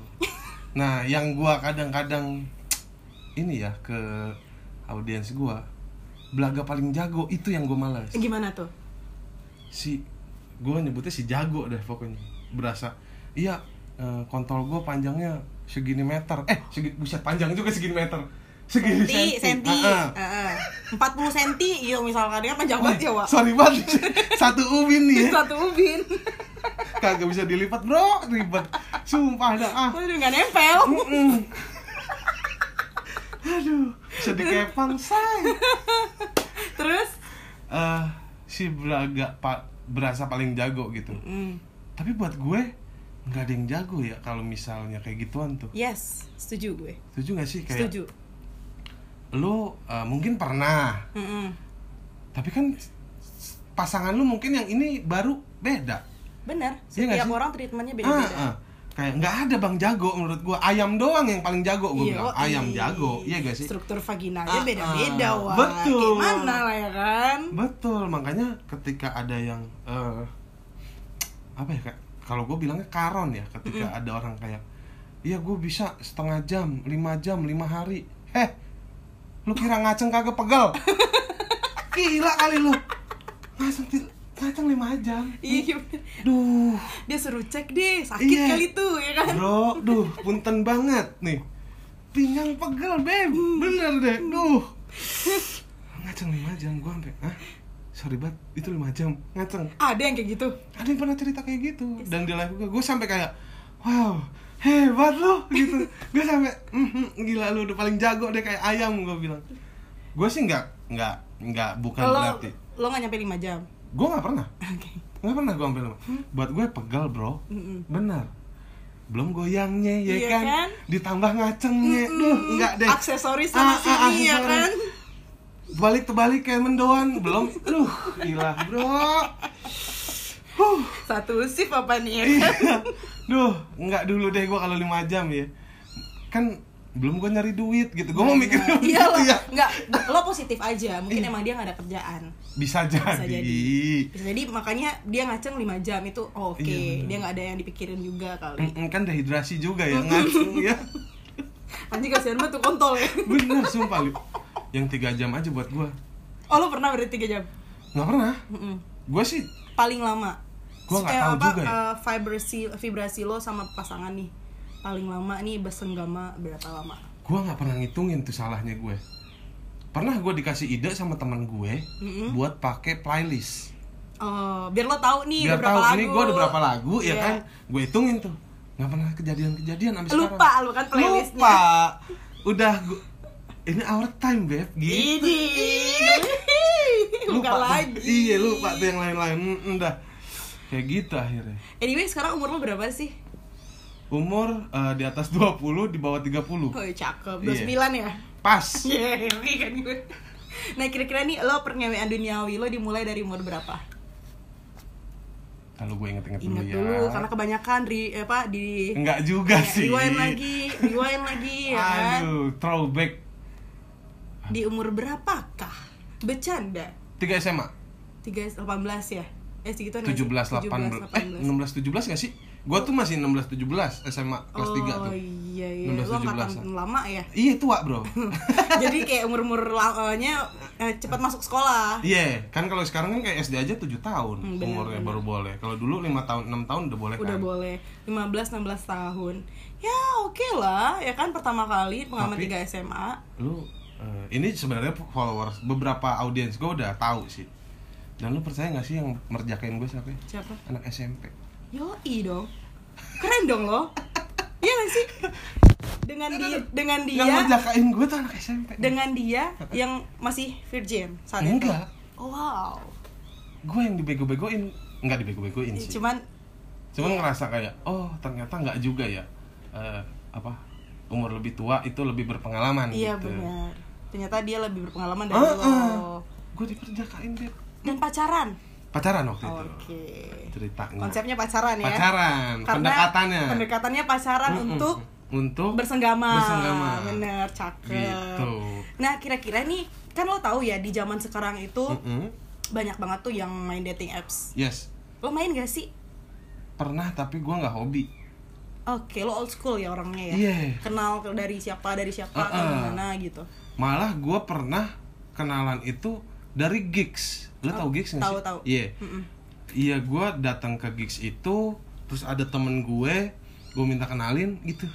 B: Nah yang gua kadang-kadang ini ya ke audiens gua belaga paling jago itu yang gua malas
A: Eh, gimana tuh?
B: Si gua nyebutnya si jago deh pokoknya berasa. Iya eh, kontol gua panjangnya segini meter. Eh segini buset panjang juga segini meter segini
A: senti senti.
B: Ah, ah.
A: Heeh. 40 senti iya misalkan dia panjang banget ya Wak.
B: Sorry banget. Satu ubin nih. Ya
A: satu ubin.
B: Kagak bisa dilipat bro. Ribet. Sumpah dah ah.
A: Waduh nggak nempel.
B: Mm. aduh bisa dikepang say.
A: Terus?
B: Eh si belaga pak berasa paling jago gitu.
A: Hmm.
B: tapi buat gue nggak ada yang jago ya kalau misalnya kayak gituan tuh.
A: Yes setuju gue.
B: Setuju gak sih? Kayak
A: setuju
B: lu eh, mungkin pernah
A: Mm-mm.
B: tapi kan pasangan lu mungkin yang ini baru beda
A: bener
B: Iya
A: setiap
B: sih?
A: orang treatmentnya
B: ah,
A: beda-beda
B: ah. kayak nggak ada bang jago menurut gue ayam doang yang paling jago gue bilang
A: Yoi.
B: ayam jago iya gak sih
A: struktur vaginanya
B: Ah,
A: beda-beda
B: ah.
A: wah
B: Betul.
A: gimana lah ya kan
B: Betul, makanya ketika ada yang eh, apa ya kak? Kalau gue bilangnya karon ya, ketika ada orang kayak, iya gue bisa setengah jam, lima jam, lima hari. Heh, lu kira ngaceng kagak pegel? Gila kali lu, ngaceng ngaceng lima jam.
A: iya
B: Duh,
A: dia suruh cek deh sakit
B: Iya.
A: kali tuh ya kan
B: bro, duh, punten banget nih. Pinggang pegel, beb, bener deh, duh. Ngaceng lima jam, gue sampai, ah, sorry banget, itu lima jam, ngaceng.
A: ada yang kayak gitu
B: ada yang pernah cerita kayak gitu dan di live gue gue sampai kayak wow hebat lo gitu. Gue sampai "Mhm, gila lu udah paling jago deh kayak ayam gue bilang. Gue sih nggak nggak nggak bukan
A: lo
B: berarti.
A: lo nggak nyampe 5 jam?
B: Gue nggak pernah.
A: Oke.
B: Nggak pernah gue ambil buat gue pegal bro.
A: Mm-mm.
B: benar belum goyangnya ya
A: Iya
B: kan?
A: kan?
B: ditambah ngacengnya. Duh enggak deh.
A: Aksesoris sama
B: Ah, ah,
A: sini ya
B: aksesoris.
A: kan?
B: Balik terbalik kayak mendoan. Belum. Duh gila bro. Huh.
A: Satu shift apa nih? Ya kan?
B: Iya. Duh, enggak dulu deh gua kalau 5 jam ya. Kan belum gua nyari duit gitu. Gua mau mikir dulu
A: iya lo
B: gitu ya.
A: nggak lo positif aja mungkin emang dia nggak ada kerjaan
B: Bisa jadi.
A: bisa jadi bisa jadi makanya dia ngaceng 5 jam itu oh, oke
B: Iya, bener.
A: dia nggak ada yang dipikirin juga kali
B: kan dehidrasi juga ya ngaceng ya.
A: anjing kasihan banget tuh kontol ya
B: Bener sumpah lu. Yang 3 jam aja buat gua.
A: oh lo pernah berarti 3 jam
B: Nggak pernah.
A: Mm-mm.
B: Gua sih
A: paling lama
B: Gua nggak tahu
A: apa,
B: juga ya.
A: eh, vibrasi vibrasi lo sama pasangan nih paling lama nih besenggama berapa lama
B: gua nggak pernah ngitungin tuh salahnya gue. Pernah gua dikasih ide sama teman gue
A: Mm-mm.
B: buat pakai playlist.
A: Oh, biar lo tahu nih
B: Biar
A: udah berapa
B: tahu
A: lagu
B: ini gua ada berapa lagu ya
A: Iya.
B: kan. Gue hitungin tuh. Nggak pernah kejadian-kejadian abis
A: lupa
B: sekarang.
A: lo kan playlistnya
B: Lupa. Udah gua, ini our time, Beb. Gitu.
A: Ini lupa lagi.
B: Iya, lupa tuh yang lain-lain. Udah. Kayak gitu akhirnya.
A: Anyway, sekarang umur lo berapa sih?
B: Umur eh, di atas 20, di bawah 30.
A: Oh, cakep.
B: Iya.
A: 29 ya?
B: Pas.
A: Iya, kan gue. Nah, kira-kira nih lo pernyataan duniawi lo dimulai dari umur berapa?
B: Kalau gue inget-inget dulu
A: Ingat
B: ya.
A: dulu, karena kebanyakan di apa di
B: Enggak juga
A: Ya,
B: sih.
A: rewind lagi, rewind lagi ya kan.
B: Aduh, throwback.
A: Di umur berapakah? Bercanda.
B: 3 SMA.
A: 3 18 ya. Eh segituan nggak sih?
B: 17 18 eh 16 17 gak sih? Gua tuh masih 16 17 SMA kelas 3 tuh.
A: Oh iya iya,
B: 16,
A: lo angkatan
B: 17-an.
A: lama ya.
B: Iya tua, Bro.
A: Jadi kayak umur-umur nya eh, cepat masuk sekolah.
B: Iya, kan kalau sekarang kan kayak SD aja 7 tahun
A: Hmm, bener,
B: umurnya
A: bener.
B: baru boleh. Kalau dulu 5 tahun, 6 tahun udah boleh
A: Udah
B: kan.
A: boleh 15 16 tahun. Ya oke lah, ya kan pertama kali pengalaman 3 SMA.
B: Lu eh, ini sebenarnya followers beberapa audiens gue udah tahu sih. Dan lu percaya gak sih yang merjakain gue siapa? ya?
A: Siapa?
B: Anak SMP.
A: Yoi dong. Keren dong lo. Iya gak sih? Dengan dia dengan
B: Yang
A: dia
B: merjakain gue tuh anak SMP.
A: dengan dia yang masih virgin saat itu.
B: Enggak.
A: Wow.
B: Gue yang dibego-begoin. Enggak dibego-begoin sih.
A: Cuman
B: Cuman ngerasa kayak, oh ternyata nggak juga ya. Eh, apa? Umur lebih tua itu lebih berpengalaman
A: iya
B: gitu.
A: benar. Ternyata dia lebih berpengalaman dari
B: Ah, ah.
A: lo.
B: Gue diperjakain, Beb.
A: Dan pacaran.
B: Pacaran waktu itu. Ceritanya.
A: Konsepnya pacaran ya.
B: Pacaran,
A: Karena
B: pendekatannya.
A: Pendekatannya pacaran
B: Mm-mm.
A: untuk
B: untuk
A: bersenggama.
B: Bersenggama.
A: Bener, cakep.
B: Gitu.
A: Nah, kira-kira nih kan lo tahu ya di zaman sekarang itu
B: Mm-mm.
A: banyak banget tuh yang main dating apps.
B: Yes,
A: Lo main gak sih?
B: pernah tapi gue nggak hobi.
A: Oke, lo old school ya orangnya ya.
B: Iya.
A: Kenal ke- dari siapa dari siapa atau
B: Uh-uh.
A: gimana gitu.
B: Malah gue pernah kenalan itu dari gigs. Lo tau gigs nggak sih?
A: tahu.
B: Iya. Iya, gue datang ke gigs itu, terus ada temen gue, gue minta kenalin gitu.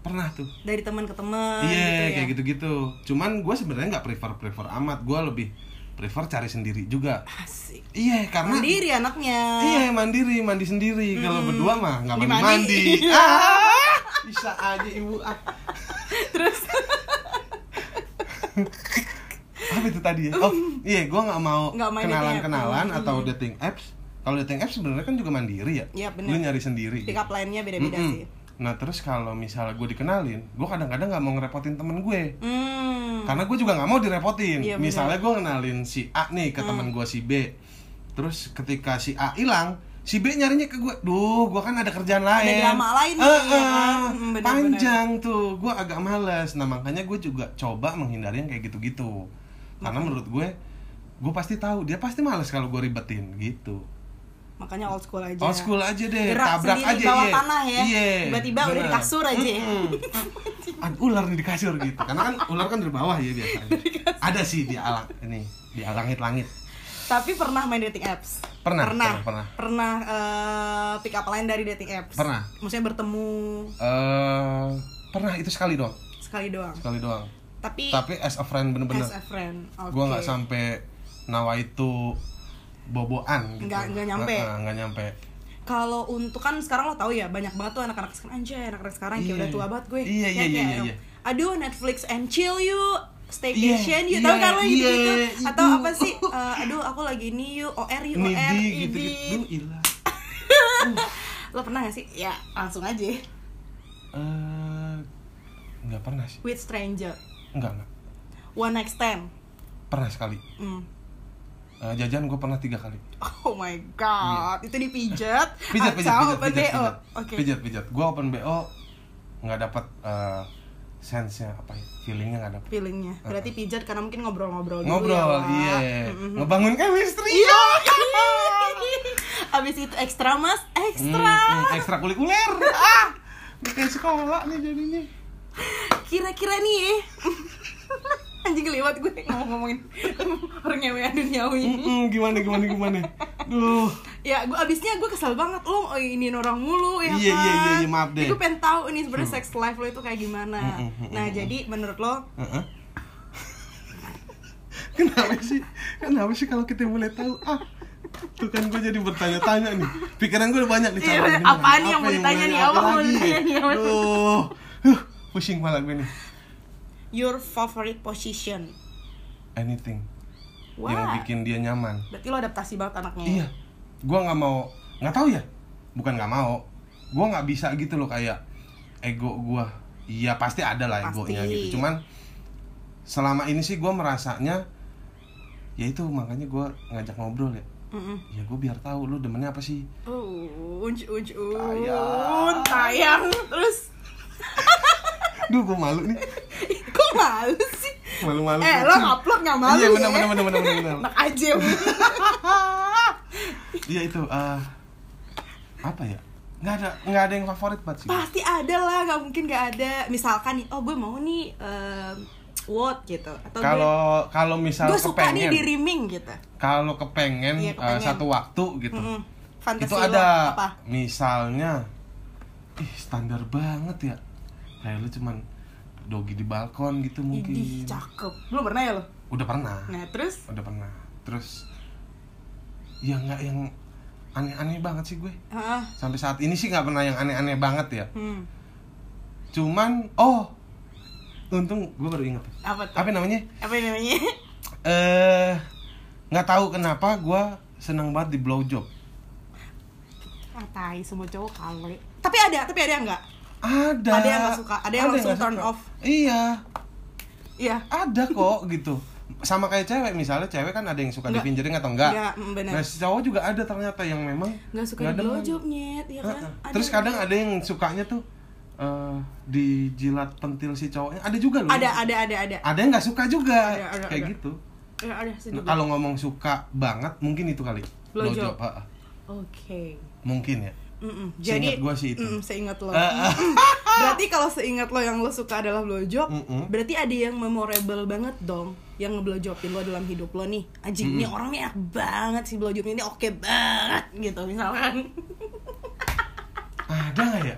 B: Pernah tuh.
A: Dari teman ke teman
B: Iya,
A: gitu ya.
B: kayak gitu-gitu. Cuman gue sebenarnya nggak prefer prefer amat. Gue lebih prefer cari sendiri juga.
A: Asik.
B: Iya, karena
A: Mandiri anaknya.
B: Iya mandiri, mandi sendiri. Kalau berdua mah nggak mandi mandi. ah, bisa aja ibu. Ah.
A: Terus
B: Apa itu tadi ya? Oh iya, gue nggak mau
A: dating app.
B: atau dating apps. Kalau dating apps sebenarnya kan juga mandiri ya.
A: Bener.
B: Lu nyari sendiri.
A: pick up line-nya beda-beda
B: Mm-mm.
A: sih.
B: Nah terus kalau misalnya gue dikenalin, gue kadang-kadang nggak mau ngerepotin temen gue.
A: Hmm.
B: Karena gue juga nggak mau direpotin.
A: Bener.
B: Misalnya gue kenalin si A nih ke teman gue si B. Terus ketika si A hilang, si B nyarinya ke gue. Duh, gue kan ada kerjaan lain.
A: drama lain ya kan? Hmm, bener-bener.
B: panjang tuh. Gue agak males. Nah makanya gue juga coba menghindari yang kayak gitu-gitu. Karena menurut gue, gue pasti tahu dia pasti males kalau gue ribetin gitu.
A: Makanya old school aja.
B: Old school aja deh,
A: Gerak
B: tabrak
A: sendiri
B: aja
A: bawah
B: iya.
A: tanah ya.
B: Iya.
A: Tiba-tiba udah di kasur aja ya.
B: Mm-mm. Ada ular nih di kasur gitu. Karena kan ular kan dari bawah ya biasanya. Ada sih di alang ini, di langit-langit.
A: Tapi pernah main dating apps?
B: Pernah,
A: Pernah.
B: pernah, pernah.
A: Pernah, eh, pick up line dari dating apps?
B: Pernah.
A: Maksudnya bertemu
B: Eh, pernah itu sekali doang,
A: sekali doang.
B: sekali doang.
A: Tapi,
B: Tapi as a friend bener-bener.
A: as a friend. Oke.
B: Gua nggak sampai nawa itu boboan gitu.
A: Nggak- nggak nyampe.
B: Nggak, nyampe.
A: Kalau untuk kan sekarang lo tahu ya banyak banget tuh anak-anak sekarang anjay anak-anak sekarang kayak
B: Iya.
A: udah tua banget gue.
B: Iya, iya, iya,
A: kayak,
B: iya.
A: Aduh Netflix and chill yuk, staycation
B: Iya,
A: yuk, tahu
B: iya,
A: kan lo gitu
B: iya,
A: gitu atau
B: itu.
A: apa sih? Eh, aduh aku lagi ini yuk, OR yuk, OR,
B: Nidi
A: ini.
B: gitu gitu. Duh, ilah.
A: Lo pernah gak sih? Ya langsung aja.
B: Eh, nggak pernah sih.
A: With stranger,
B: Nggak nggak.
A: one night stand.
B: Pernah sekali.
A: Hmm.
B: Eh, jajan gue pernah tiga kali.
A: Oh my god, itu dipijat.
B: Pijat, pijat, pijat, pijat,
A: BO?
B: pijat.
A: Oke.
B: Pijat, pijat. Gue open BO nggak dapat eh, sense-nya apa ya? Feelingnya nggak dapet.
A: Feelingnya. Berarti pijat karena mungkin ngobrol-ngobrol dulu
B: Ngobrol,
A: ya, Wak.
B: iya.
A: Mm-mm.
B: Ngebangun chemistry.
A: Iya. Abis itu ekstra mas, ekstra.
B: Hmm, hmm, ekstra kulikuler. ah, kayak sekolah nih jadinya.
A: Kira-kira nih ya. Anjing lewat gue ngomong-ngomongin orang ngewe duniawi.
B: Hmm, hmm, gimana, gimana, gimana. Duh.
A: Ya, gue abisnya gue kesel banget lo oh, ini orang mulu ya
B: Iya,
A: kan.
B: iya, iya, iya, maaf deh.
A: Gue pengen tahu ini sebenarnya sex life lo itu kayak gimana.
B: Hmm, hmm, hmm,
A: Nah, jadi menurut lo.
B: Kenapa sih? Kenapa sih kalau kita boleh tahu? Ah, tuh kan gue jadi bertanya-tanya nih. Pikiran gue udah banyak nih.
A: Iya, Apaan nih yang mau
B: apa
A: ditanya nih? Apa mau ditanya nih? Apa?
B: Pusing malah gue nih.
A: your favorite position.
B: Anything
A: Wah.
B: yang bikin dia nyaman.
A: Berarti lo adaptasi banget anaknya. ya?
B: Iya, gue nggak mau, nggak tahu ya. Bukan nggak mau, gue nggak bisa gitu loh kayak ego gue. Iya pasti ada lah
A: Pasti.
B: egonya gitu. Cuman selama ini sih gue merasanya, ya itu makanya gue ngajak ngobrol ya.
A: Mm-mm.
B: Ya gue biar tahu lu demennya apa sih.
A: Oh, unj unj un.
B: Tayang.
A: Tayang. Terus
B: Duh gue malu nih,
A: kok malu sih?
B: malu-malu.
A: Eh, lo ngupload nggak malu
B: Iya
A: ya?
B: benar benar benar benar benar.
A: Enak aja.
B: Iya itu eh apa ya? Nggak ada nggak ada yang favorit banget sih.
A: pasti ada lah nggak mungkin nggak ada misalkan nih oh gue mau nih um, what gitu atau
B: Kalau kalau misal
A: gue suka nih di rimming gitu
B: kalau kepengen,
A: Iya,
B: eh,
A: kepengen.
B: satu waktu gitu,
A: Mm-mm. fantasi
B: itu ada.
A: apa
B: Misalnya, ih standar banget ya. Kayak lu cuman dogi di balkon gitu mungkin.
A: Idih, cakep belum pernah ya lo
B: Udah pernah.
A: nah terus
B: Udah pernah. Terus ya nggak yang aneh-aneh banget sih gue.
A: ah
B: Sampai saat ini sih nggak pernah yang aneh-aneh banget ya.
A: hmm,
B: Cuman oh untung gue baru inget.
A: apa tuh
B: Apa namanya?
A: apa namanya
B: Eh nggak tahu kenapa gue senang banget di blowjob.
A: ah tai semua cowok kali tapi ada tapi ada yang nggak
B: Ada.
A: Ada yang nggak suka, ada yang langsung
B: nggak
A: turn
B: suka.
A: off.
B: Iya,
A: iya
B: ada kok gitu. Sama kayak cewek misalnya cewek kan ada yang suka
A: Nggak.
B: dipinjerin atau enggak.
A: Nggak, mm, benar.
B: Nah, si cowok juga ada ternyata yang memang
A: nggak suka
B: nggak
A: di blowjob nyet ya kan. Ada
B: Terus kadang ada yang sukanya tuh eh dijilat pentil si cowoknya. Ada juga loh.
A: ada ada ada ada
B: Ada yang nggak suka juga.
A: Ada, ada,
B: kayak
A: ada.
B: gitu.
A: Ya, ada
B: Nah, kalau ngomong suka banget mungkin itu kali.
A: Blowjob.
B: heeh.
A: oke
B: Mungkin ya.
A: Mm-mm.
B: Seingat
A: Jadi
B: gua sih itu.
A: mm, seingat lo.
B: Eh, eh.
A: berarti kalau seingat lo yang lo suka adalah blowjob,
B: Mm-mm.
A: berarti ada yang memorable banget dong yang ngeblowjobin lo dalam hidup lo nih. Anjing nih enak banget sih blowjobnya ini oke banget gitu misalkan.
B: Ada nggak ya?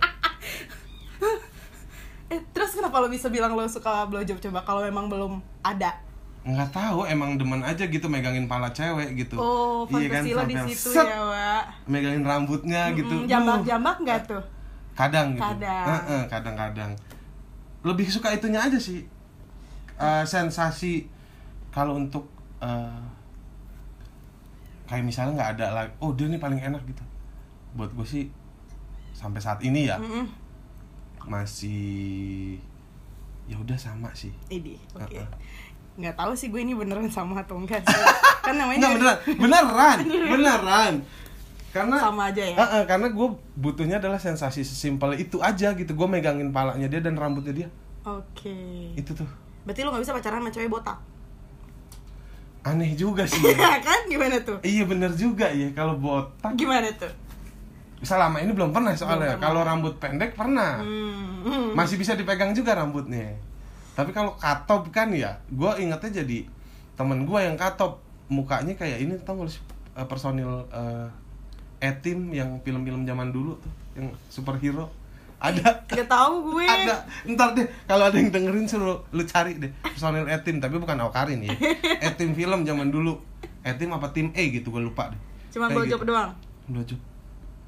A: eh terus kenapa lo bisa bilang lo suka blowjob coba kalau memang belum ada?
B: Nggak tahu emang demen aja gitu megangin pala cewek gitu
A: Oh, fantasi lo di situ
B: set,
A: ya, Wak.
B: megangin rambutnya gitu
A: Mm,
B: Uh,
A: Jambak-jambak nggak tuh?
B: kadang gitu
A: Kadang.
B: Kadang-kadang lebih suka itunya aja sih Eh, sensasi kalau untuk eh, kayak misalnya nggak ada lagi oh dia nih paling enak gitu buat gue sih sampai saat ini ya
A: Mm-mm.
B: masih ya udah sama sih
A: Ini, oke.
B: Heeh.
A: Nggak tahu sih gue ini beneran sama atau enggak sih. kan namanya
B: Nggak beneran, beneran, beneran. Karena
A: Sama aja ya?
B: Heeh, karena gue butuhnya adalah sensasi sesimpel itu aja gitu. Gue megangin palanya dia dan rambutnya dia.
A: Oke.
B: Itu tuh
A: Berarti lo gak bisa pacaran sama cewek botak?
B: aneh juga sih. ya.
A: Kan? Gimana tuh?
B: iya bener juga ya kalau botak.
A: Gimana tuh?
B: Selama ini belum pernah soalnya. Kalau rambut pendek pernah.
A: Hmm.
B: Masih bisa dipegang juga rambutnya. Tapi kalau katop kan ya, gue ingetnya jadi temen gue yang katop mukanya kayak ini tau gak sih, eh, personil eh, etim yang film-film zaman dulu tuh yang superhero ada
A: Gak tahu gue.
B: ada ntar deh kalau ada yang dengerin suruh lu cari deh personil etim tapi bukan Awkarin ya etim film zaman dulu etim apa tim E gitu gue lupa deh
A: Cuma blowjob
B: gitu.
A: doang.
B: blowjob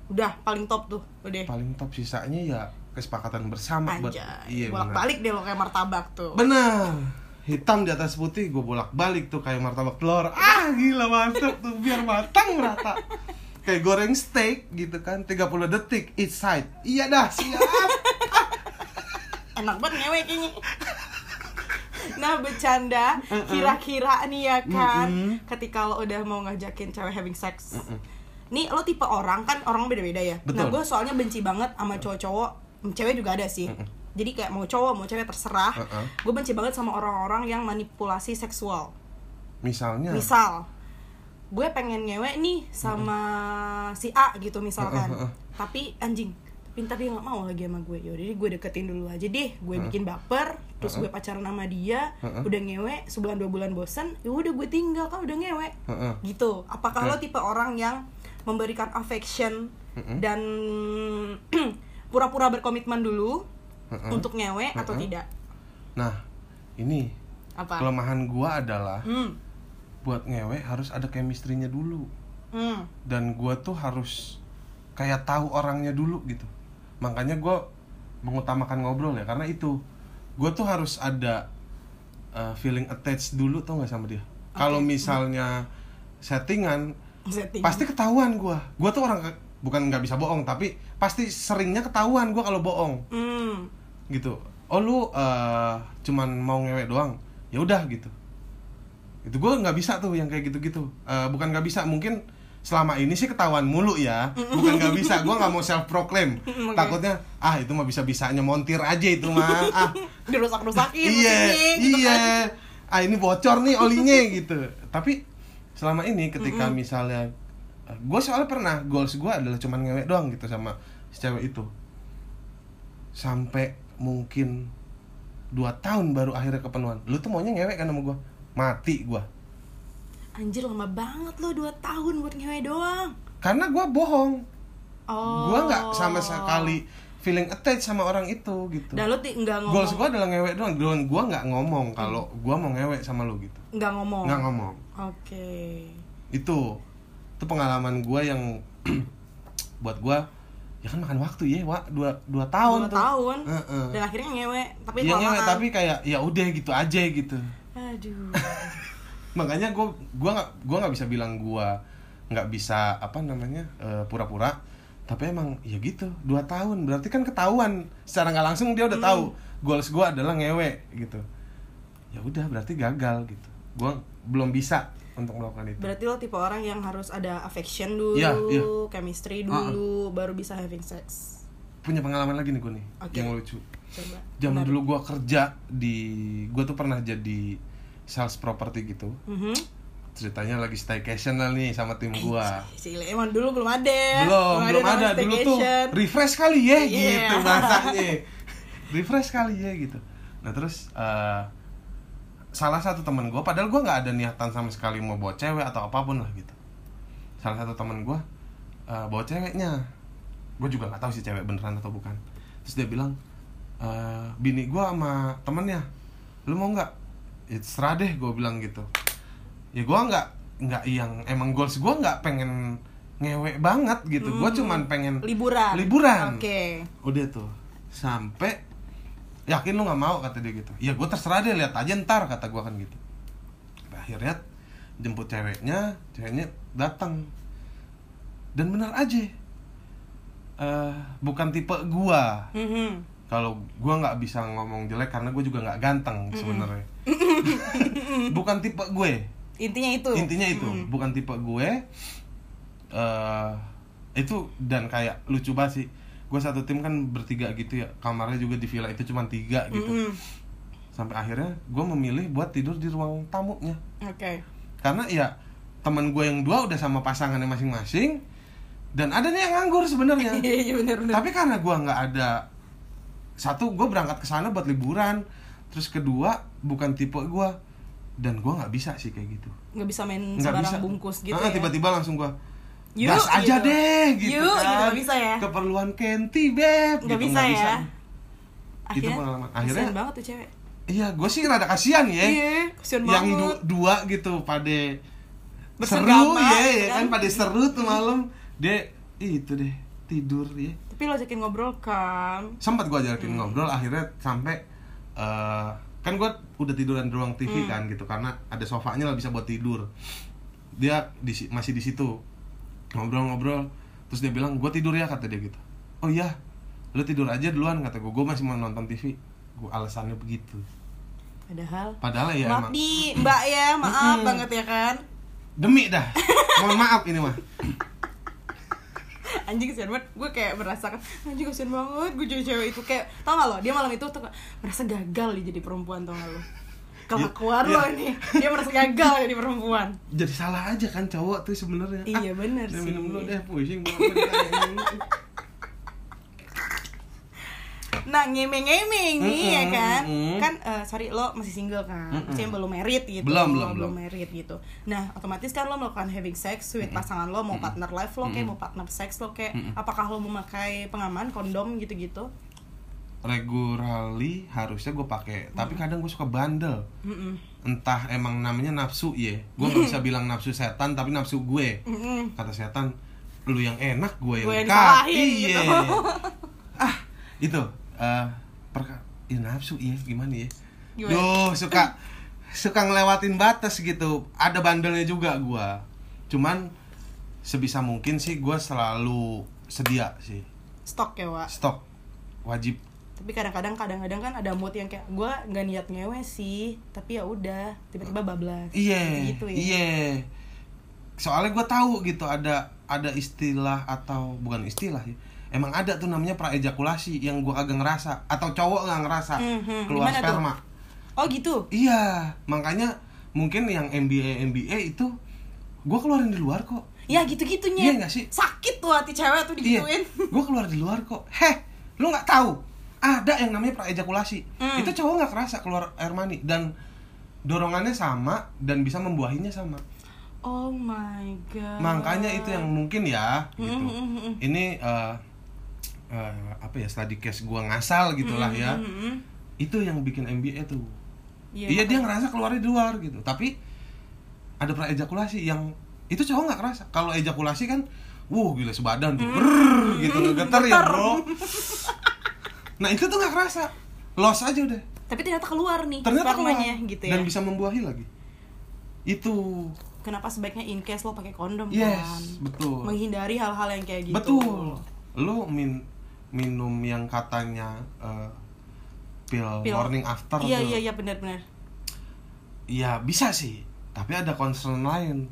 A: Udah, paling top tuh. Udah.
B: paling top sisanya ya kesepakatan bersama buat
A: Anjay.
B: iya benar.
A: Bolak-balik deh lo kayak martabak tuh.
B: benar. Hitam di atas putih gue bolak balik tuh kayak martabak telur. Ah gila mantep tuh biar matang merata kayak goreng steak gitu kan 30 detik each side. Iya dah siap.
A: Enak banget ngewe kayaknya. Nah bercanda kira-kira nih ya kan
B: Mm-mm.
A: ketika lo udah mau ngajakin cewek having sex. Nih lo tipe orang kan orang beda-beda ya. Nah
B: Betul.
A: gue soalnya benci banget sama cowok-cowok cewek juga ada sih. Jadi kayak mau cowok mau cewek terserah.
B: Mm-mm.
A: gue benci banget sama orang-orang yang manipulasi seksual.
B: Misalnya?
A: Misal gue pengen ngewe nih sama si A gitu misalkan.
B: Heeh, heeh.
A: tapi anjing pintar dia nggak mau lagi sama gue. Yaudah gue deketin dulu aja deh. Gue bikin baper terus gue pacaran sama dia
B: Heeh.
A: udah ngewe sebulan dua bulan bosen ya udah gue tinggal kan udah ngewe.
B: Heeh.
A: gitu. Apakah
B: Oke.
A: lo tipe orang yang memberikan affection
B: Mm-mm.
A: dan pura-pura berkomitmen dulu
B: Heeh.
A: untuk ngewe atau
B: Heeh.
A: tidak?
B: Nah ini
A: apa?
B: kelemahan gua adalah
A: hmm.
B: buat ngewe harus ada chemistry-nya dulu.
A: Hmm.
B: Dan gua tuh harus kayak tahu orangnya dulu gitu. Makanya gua mengutamakan ngobrol ya karena itu. Gua tuh harus ada uh, feeling attached dulu tau nggak sama dia? Kalau misalnya settingan
A: setting
B: pasti ketahuan gua. Gua tuh orang bukan nggak bisa bohong tapi pasti seringnya ketahuan gua kalau bohong.
A: Hmm.
B: Gitu. Oh lu eh, cuman mau ngewe doang? Ya udah gitu. Itu gue nggak bisa tuh yang kayak gitu-gitu. Eh, bukan nggak bisa mungkin selama ini sih ketahuan mulu ya. Bukan nggak bisa gue nggak mau self proclaim
A: Oke.
B: takutnya ah itu mah bisa bisanya montir aja itu mah. Ah.
A: Dirusak-rusakin
B: iya
A: mesinnya, gitu
B: iya.
A: kan.
B: ah ini bocor nih olinya gitu. Tapi selama ini ketika misalnya gue soalnya pernah goals gue adalah cuman ngewek doang gitu sama si cewek itu. Sampai mungkin dua tahun baru akhirnya kepenuhan. Lu tuh maunya ngewek kan sama gue mati gue
A: Anjir lama banget lo 2 tahun buat ngewe doang.
B: karena gue bohong.
A: Oh.
B: gue nggak sama sekali feeling attached sama orang itu gitu.
A: Dan lo nggak ngomong.
B: goals gue adalah ngewek doang. Dan gue nggak ngomong kalau gue mau ngewek sama lu gitu.
A: Nggak ngomong.
B: nggak ngomong.
A: Oke.
B: itu itu pengalaman gue yang buat gue ya kan makan waktu ya wa dua dua tahun
A: Dua
B: tuh.
A: tahun.
B: Heeh.
A: Dan akhirnya ngewe, tapi
B: Iya ngewek
A: kelamaan.
B: tapi kayak ya udah gitu aja gitu.
A: Aduh.
B: makanya gue gua nggak gua nggak bisa bilang gue nggak bisa apa namanya eh, pura-pura. Tapi emang ya gitu dua tahun. Berarti kan ketahuan. Secara nggak langsung dia udah tahu goals gue adalah ngewe gitu. Ya udah berarti gagal gitu. Gue belum bisa untuk melakukan itu
A: Berarti lo tipe orang yang harus ada affection dulu,
B: Iya, iya.
A: chemistry dulu, baru bisa having sex.
B: punya pengalaman lagi nih gue nih
A: Oke.
B: yang lucu
A: Coba.
B: zaman
A: Menarik.
B: dulu gue kerja di gue tuh pernah jadi sales property gitu
A: Mhm.
B: ceritanya lagi staycation lah nih sama tim gue
A: Si emang dulu belum ada.
B: belum belum
A: nama
B: ada dulu tuh refresh kali ya
A: Iya.
B: gitu bahasanya refresh kali ya gitu nah terus eh, salah satu temen gue padahal gue nggak ada niatan sama sekali mau bawa cewek atau apa pun lah gitu. Salah satu temen gue eh, bawa ceweknya. Gue juga nggak tahu sih cewek beneran atau bukan. Terus dia bilang eh, bini gue sama temennya lu mau nggak? Ya terserah deh gue bilang gitu. Ya gue nggak nggak yang emang goals gue nggak pengen ngewek banget gitu. Gue cuman pengen
A: liburan.
B: liburan.
A: Oke.
B: udah tuh sampai yakin lu nggak mau kata dia gitu. Ya gue terserah deh lihat aja ntar kata gue kan gitu. Sampai akhirnya jemput ceweknya ceweknya datang. Dan benar aja eh bukan tipe gua.
A: Mhm.
B: kalau gua nggak bisa ngomong jelek karena gue juga nggak ganteng sebenarnya. Bukan tipe gue.
A: Intinya itu.
B: intinya itu bukan tipe gue. Eh itu dan kayak lucu banget sih gue satu tim kan bertiga gitu ya kamarnya juga di villa itu cuma tiga gitu.
A: Mhm.
B: sampai akhirnya gue memilih buat tidur di ruang tamunya.
A: Oke.
B: karena ya teman gue yang dua udah sama pasangannya masing-masing dan ada nih yang nganggur sebenarnya.
A: Iya iya
B: tapi karena gue nggak ada satu gue berangkat ke sana buat liburan terus kedua bukan tipe gue dan gue nggak bisa sih kayak gitu.
A: Nggak bisa main sembarang
B: bisa.
A: bungkus gitu
B: Ah,
A: ya.
B: tiba-tiba langsung gue
A: Yuk,
B: gas aja
A: gitu.
B: deh gitu
A: Yuk, gitu,
B: kan
A: nggak bisa ya?
B: keperluan Kenti beb
A: Nggak
B: gitu,
A: bisa ya.
B: Itu pengalaman. Akhirnya-
A: banget tuh cewek.
B: iya gue sih rada kasihan ya
A: Iya, kasihan
B: yang du- dua gitu pada seru
A: Bersenggama,
B: ya,
A: ya
B: ya kan
A: kan?
B: pada seru tuh malam dia itu deh tidur ya
A: Tapi lo ajakin ngobrol kan.
B: sempat gue ajakin
A: Hmm.
B: ngobrol akhirnya sampai eh, kan gue udah tiduran di ruang TV
A: Hmm.
B: kan gitu karena ada sofanya lah bisa buat tidur dia di, si- masih di situ ngobrol-ngobrol. Terus dia bilang gue tidur ya kata dia gitu. Oh iya lu tidur aja duluan kata gue gue masih mau nonton TV gue alasannya begitu.
A: Padahal
B: padahal ya
A: maaf
B: emang.
A: Di mbak ya maaf banget ya kan.
B: Demi dah. Mohon maaf ini mah.
A: Anjing kesian banget. Gue kayak merasakan anjing kesian banget gue jadi cewek itu. Kayak tau gak lo dia malam itu tuh merasa gagal jadi perempuan tau gak lo kelakuan
B: Iya.
A: lo ini. Dia merasa gagal jadi perempuan.
B: Jadi salah aja kan cowok tuh sebenarnya.
A: Iya, bener
B: saya
A: sih.
B: minum dulu deh pusing
A: nah ngemeng-ngemeng nih ya
B: Mm-mm,
A: kan?
B: mm-mm.
A: kan eh, sorry lo masih single kan?
B: Mm-mm.
A: maksudnya belum married gitu.
B: Belum, belum, belum.
A: married gitu. Nah otomatis kan lo melakukan having sex with pasangan lo mau partner life lo kayak mau partner sex lo kayak apakah lo memakai pengaman kondom gitu-gitu
B: regularly harusnya gue pakai. Tapi kadang gue suka bandel.
A: Mm-mm.
B: entah emang namanya nafsu ya gue nggak bisa bilang nafsu setan tapi nafsu gue.
A: Mm-mm.
B: kata setan lu yang enak gue yang
A: Gue yang
B: iya.
A: gitu.
B: ah itu eh perka ya, nafsu iya. Gimana ya
A: Gimana?
B: Duh, suka suka ngelewatin batas gitu. Ada bandelnya juga gue cuman sebisa mungkin sih gue selalu sedia sih.
A: Stok ya Wak?
B: Stok. Wajib
A: tapi kadang-kadang kadang-kadang kan ada mood yang kayak gue nggak niat ngewe sih tapi ya udah tiba-tiba bablas
B: Iya,
A: gitu ya
B: iya. Soalnya gue tahu gitu ada ada istilah atau bukan istilah ya. Emang ada tuh namanya praejakulasi yang gue agak ngerasa atau cowok nggak ngerasa
A: Mhm,
B: keluar
A: gimana tuh?
B: sperma.
A: oh gitu
B: Iya, makanya mungkin yang MBA MBA itu gue keluarin di luar kok.
A: ya gitu-gitunya
B: Iya nggak sih?
A: sakit tuh hati cewek tuh
B: Iya,
A: digituin
B: gue keluar di luar kok. Heh, lu nggak tahu ada yang namanya praejakulasi.
A: Hmm.
B: Itu cowok nggak kerasa keluar air mani dan dorongannya sama dan bisa membuahinya sama.
A: oh my god
B: Makanya itu yang mungkin ya gitu.
A: Hmm, hmm, hmm, hmm.
B: Ini eh, eh, apa ya study case gua ngasal gitulah ya.
A: Hmm, hmm, hmm.
B: Itu yang bikin MBA tuh.
A: Iya,
B: Iya dia ngerasa keluarnya di luar gitu. Tapi ada praejakulasi yang itu cowok nggak kerasa. Kalau ejakulasi kan, wuh gila sebadan tuh, Brrrr, gitu getar ya bro. Nah itu tuh nggak kerasa, los aja udah.
A: tapi ternyata keluar nih
B: Ternyata keluar
A: gitu ya
B: dan bisa membuahi lagi. Itu
A: kenapa sebaiknya in case lo pakai kondom
B: yes
A: kan
B: betul
A: menghindari hal-hal yang kayak gitu
B: betul. Lu min minum yang katanya eh, pil,
A: Pil.
B: morning after
A: iya
B: tuh.
A: iya iya benar-benar
B: Ya bisa sih, tapi ada concern lain.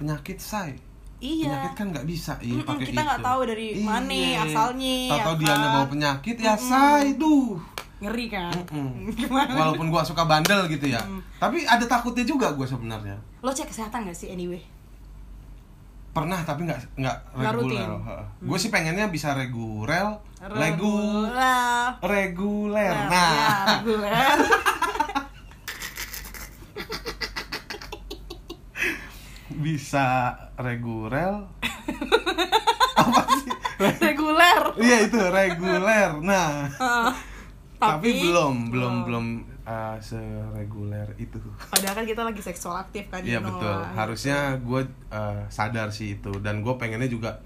B: Penyakit say.
A: Iya
B: Penyakit kan nggak bisa iya
A: Mm-mm,
B: pakai
A: kita nggak tahu dari mana asalnya,
B: Tahu dia
A: kan?
B: bawa penyakit ya say, duh.
A: ngeri kan
B: Mm-mm.
A: gimana
B: Walaupun gua suka bandel gitu ya.
A: Mm.
B: Tapi ada takutnya juga gua sebenarnya.
A: lo cek kesehatan gak sih anyway
B: Pernah tapi nggak nggak reguler.
A: rutin.
B: Gue sih pengennya bisa reguler,
A: Reguler.
B: reguler.
A: Nah,
B: Nah,
A: ya, reguler.
B: bisa reguler. Apa sih?
A: reguler
B: Iya itu reguler. Nah,
A: Eh,
B: tapi, belum belum
A: belum.
B: belum uh, sereguler itu.
A: padahal kan kita lagi seksual aktif kan
B: Iya betul.
A: lah.
B: Harusnya gue uh, sadar sih itu dan gue pengennya juga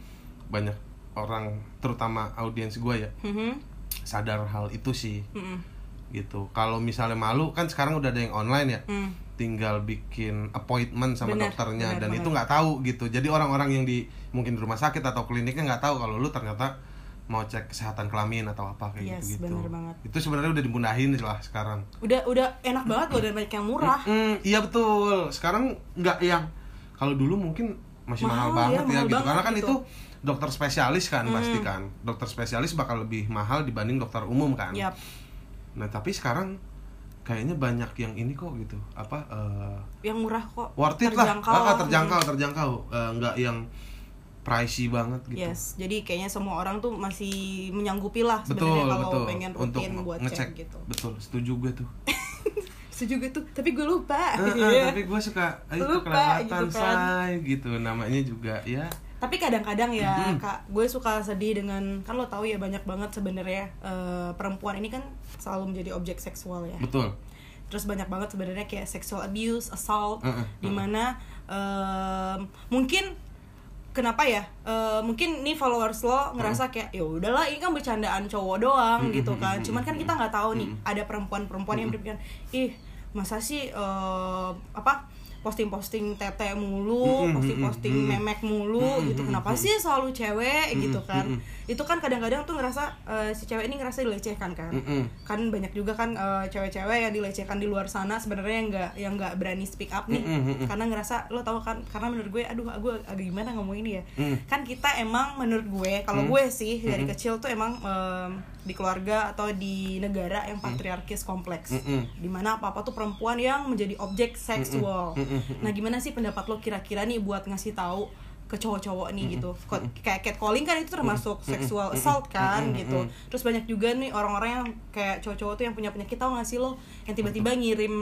B: banyak orang terutama audiens gue ya
A: Mhm,
B: sadar hal itu sih
A: mhm,
B: gitu. Kalau misalnya malu kan sekarang udah ada yang online ya.
A: mhm.
B: Tinggal bikin appointment sama
A: Bener,
B: dokternya
A: bener
B: dan
A: banget.
B: itu nggak tahu gitu jadi orang-orang yang di mungkin di rumah sakit atau kliniknya nggak tahu kalau lu ternyata mau cek kesehatan kelamin atau apa kayak
A: Yes,
B: gitu gitu
A: bener banget.
B: itu sebenarnya udah dimudahin lah sekarang
A: udah udah enak banget loh dan banyak yang murah
B: Mm, iya betul sekarang nggak yang kalau dulu mungkin masih mahal,
A: Mahal,
B: banget
A: ya,
B: ya,
A: mahal
B: gitu
A: banget
B: karena kan
A: gitu.
B: itu dokter spesialis kan
A: Mm.
B: pasti kan dokter spesialis bakal lebih mahal dibanding dokter umum kan
A: Yap.
B: nah tapi sekarang kayaknya banyak yang ini kok gitu apa eh,
A: yang murah kok
B: worth it lah
A: terjangkau
B: Ah, ah, terjangkau
A: Mhm.
B: terjangkau Eh, nggak yang pricey banget gitu
A: Yes, jadi kayaknya semua orang tuh masih menyanggupi lah
B: betul
A: sebenarnya kalau
B: betul
A: pengen
B: untuk
A: rutin buat
B: ngecek
A: cek gitu.
B: betul setuju gue tuh
A: Setuju gitu, tapi gue lupa.
B: Eh, eh,
A: Iya.
B: tapi gue suka eh, itu
A: Lupa,
B: kelewatan
A: gitu kan.
B: say gitu namanya juga ya
A: Tapi kadang-kadang ya,
B: Mhm.
A: Kak, gue suka sedih dengan kan lo tahu ya banyak banget sebenarnya eh, perempuan ini kan selalu menjadi objek seksual ya.
B: betul
A: Terus banyak banget sebenarnya kayak sexual abuse, assault,
B: Eh, eh,
A: di mana em, mungkin kenapa ya? Eh, mungkin nih followers lo ngerasa kayak ya udahlah ini kan bercandaan cowok doang gitu kan. Cuman kan kita nggak tahu nih ada perempuan-perempuan yang berpikiran ih masa sih eh, apa posting-posting tete mulu, posting-posting memek mulu gitu. Kenapa sih selalu cewek gitu kan? Itu kan kadang-kadang tuh ngerasa eh, si cewek ini ngerasa dilecehkan kan? Kan banyak juga kan eh, cewek-cewek yang dilecehkan di luar sana sebenarnya yang nggak yang nggak berani speak up nih. Karena ngerasa lo tau kan karena menurut gue aduh gue agak gimana ngomong ini ya?
B: Mm.
A: kan kita emang menurut gue kalau
B: Mm.
A: gue sih dari kecil tuh emang em, di keluarga atau di negara yang patriarkis kompleks.
B: Mm-mm.
A: di mana apa apa tuh perempuan yang menjadi objek seksual.
B: Mm-mm, mm-mm.
A: nah gimana sih pendapat lo kira-kira nih buat ngasih tahu ke cowok-cowok nih gitu? Ko- kayak catcalling kan itu termasuk sexual assault kan
B: Mm-mm.
A: gitu. Terus banyak juga nih orang-orang yang kayak cowok-cowok tuh yang punya penyakit. Tau gak sih lo? Yang tiba-tiba ngirim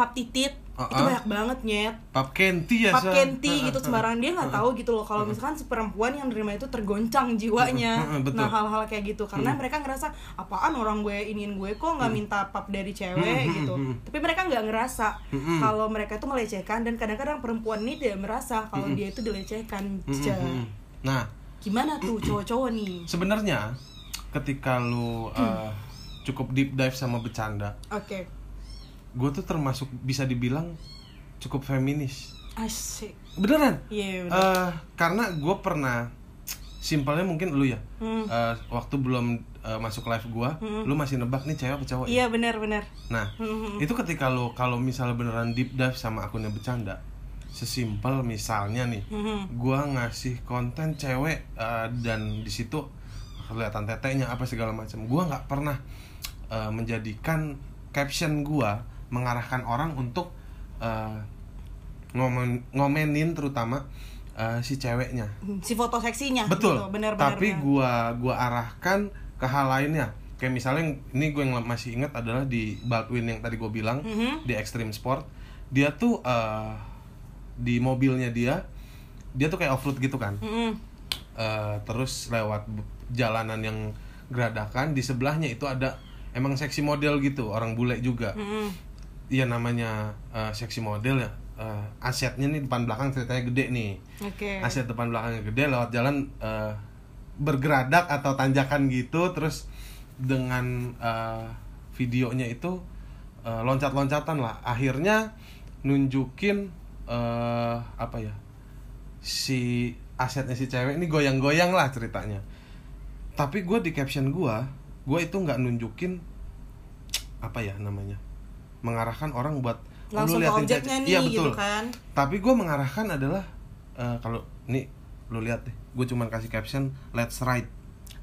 A: pap titit
B: Ah,
A: itu
B: ah.
A: banyak banget nyet.
B: Pap kenti ya
A: pap kenti
B: Ah,
A: gitu
B: ah,
A: sembarangan. Dia nggak
B: ah,
A: tahu gitu loh kalau misalkan si perempuan yang nerima itu tergoncang jiwanya.
B: Mm, betul.
A: nah hal-hal kayak gitu. Karena mereka ngerasa apaan orang gue iniin gue kok nggak minta pap dari cewek?
B: Mm, mm,
A: gitu tapi mereka nggak ngerasa
B: Mm-mm.
A: kalau mereka itu melecehkan dan kadang-kadang perempuan ini tidak merasa kalau dia itu dilecehkan. Ja.
B: mm-mm. nah.
A: Gimana tuh cowok-cowok nih?
B: Sebenarnya ketika lu uh, cukup deep dive sama bercanda
A: oke
B: gue tuh termasuk bisa dibilang cukup feminis
A: asik
B: beneran
A: iya bener.
B: Eh, karena gue pernah simpelnya mungkin lu ya
A: Hmm.
B: eh, waktu belum eh, masuk live gue lu masih nebak nih cewek apa cowok ya?
A: iya benar-benar
B: nah
A: Hmm.
B: itu ketika lu kalau misalnya beneran deep dive sama akunnya bercanda sesimpel misalnya nih
A: Hmm.
B: gua ngasih konten cewek eh, dan di situ kelihatan tetenya apa segala macam gua nggak pernah eh, menjadikan caption gua mengarahkan orang untuk eh, ngomen ngomenin terutama eh, si ceweknya
A: si foto seksinya
B: betul
A: gitu. bener bener
B: tapi
A: bener.
B: gua gua arahkan ke hal lainnya kayak misalnya ini gue yang masih ingat adalah di Baldwin yang tadi gue bilang
A: Mhm.
B: di Extreme Sport dia tuh eh, di mobilnya dia dia tuh kayak off road gitu kan
A: Mm-mm.
B: Eh, terus lewat jalanan yang geradakan di sebelahnya itu ada emang seksi model gitu orang bule juga
A: Mm-mm.
B: Iya namanya eh, seksi model ya. Eh, asetnya nih depan belakang ceritanya gede nih.
A: Oke.
B: Aset depan belakangnya gede lewat jalan eh, bergeradak atau tanjakan gitu terus dengan eh, videonya itu eh, loncat-loncatan lah. Akhirnya nunjukin eh, apa ya si asetnya si cewek ini goyang-goyang lah ceritanya. Tapi gue di caption gue gue itu nggak nunjukin apa ya namanya mengarahkan orang buat "Oh,
A: langsung
B: lu
A: ke
B: liatin
A: objeknya
B: cewek."
A: nih
B: iya betul
A: gitu kan
B: tapi gue mengarahkan adalah eh, kalau nih lu lihat deh gue cuman kasih caption let's ride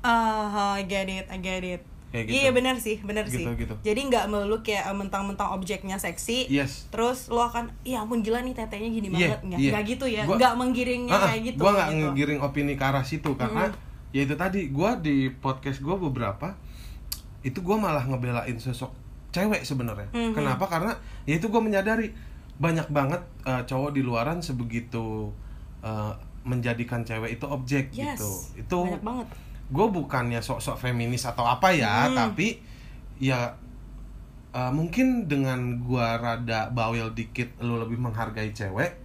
A: ah I get it I get it
B: Kayak gitu.
A: iya benar sih benar sih
B: Gitu, gitu.
A: jadi nggak melulu kayak eh, mentang-mentang objeknya seksi
B: yes
A: terus lo akan iya ampun gila nih tetenya gini
B: Iya,
A: banget nggak
B: iya.
A: nggak gitu ya
B: Gua-
A: nggak menggiringnya
B: ah,
A: kayak gitu
B: gua nggak
A: gitu.
B: ngegiring opini ke arah situ karena ya itu tadi gue di podcast gue beberapa itu gue malah ngebelain sosok cewek sebenarnya
A: Mhm.
B: kenapa karena ya itu gue menyadari banyak banget eh, cowok di luaran sebegitu eh, menjadikan cewek itu objek
A: yes
B: gitu itu
A: banyak banget
B: gue bukannya sok-sok feminis atau apa ya
A: Hmm.
B: tapi ya uh, mungkin dengan gua rada bawel dikit lu lebih menghargai cewek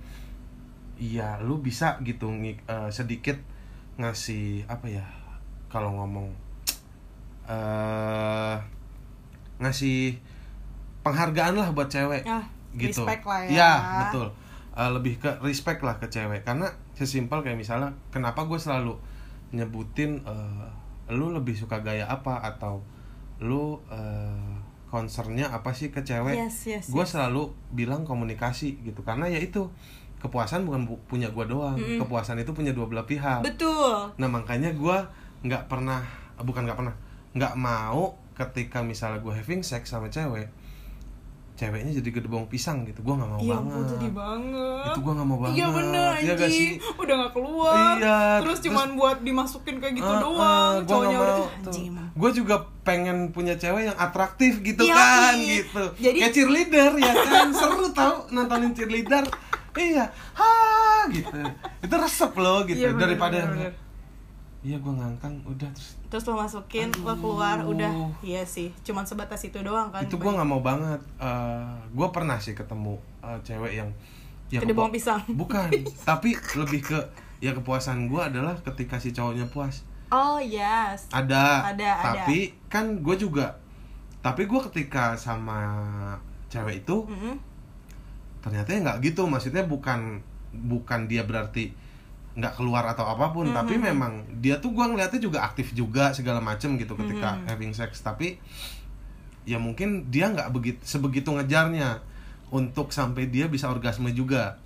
B: ya lu bisa gitu uh, sedikit ngasih apa ya kalau ngomong eh ngasih penghargaan lah buat cewek
A: ah
B: gitu.
A: respect lah ya
B: Iya, betul. Uh, lebih ke respect lah ke cewek karena sesimpel kayak misalnya kenapa gue selalu nyebutin uh, lu lebih suka gaya apa atau lu uh, concernnya apa sih ke cewek?
A: Yes, yes,
B: gue
A: yes.
B: selalu bilang komunikasi gitu karena ya itu kepuasan bukan bu- punya gue doang,
A: Mm-mm.
B: kepuasan itu punya dua belah pihak.
A: betul
B: Nah makanya gue nggak pernah, bukan nggak pernah, nggak mau ketika misalnya gue having sex sama cewek, ceweknya jadi gedebong pisang gitu, gue nggak mau
A: Iya
B: banget.
A: sedih banget
B: Itu gua nggak mau banget.
A: Iya bener
B: Iya gak sih?
A: Udah gak keluar
B: Iya,
A: Terus
B: terus-
A: cuman buat dimasukin kayak gitu
B: Ah, ah,
A: doang
B: gua
A: Cowoknya
B: nggak
A: udah "Ah, anjing
B: Gue juga pengen punya cewek yang atraktif gitu
A: Iya,
B: kan,
A: iya.
B: gitu.
A: Jadi-
B: Kayak cheerleader ya kan, seru tau nontonin cheerleader. Iya, ha gitu. Itu resep loh gitu
A: Iya, bener,
B: daripada
A: bener, bener.
B: Iya gue ngangkang udah terus
A: Terus lo masukin, lo keluar, udah Iya sih, cuman sebatas itu doang kan
B: itu gue nggak mau banget gue pernah sih ketemu eh, cewek yang ya
A: bawang pisang.
B: bukan tapi lebih ke ya kepuasan gue adalah ketika si cowoknya puas
A: Oh yes
B: ada
A: Ada, ada.
B: tapi kan gue juga tapi gue ketika sama cewek itu
A: Mm-mm.
B: ternyata ya nggak gitu maksudnya bukan bukan dia berarti nggak keluar atau apa pun
A: Mhm.
B: tapi memang dia tuh gua ngeliatnya juga aktif juga segala macem gitu ketika
A: Mhm.
B: having sex. Tapi ya mungkin dia nggak begitu sebegitu ngejarnya untuk sampai dia bisa orgasme juga.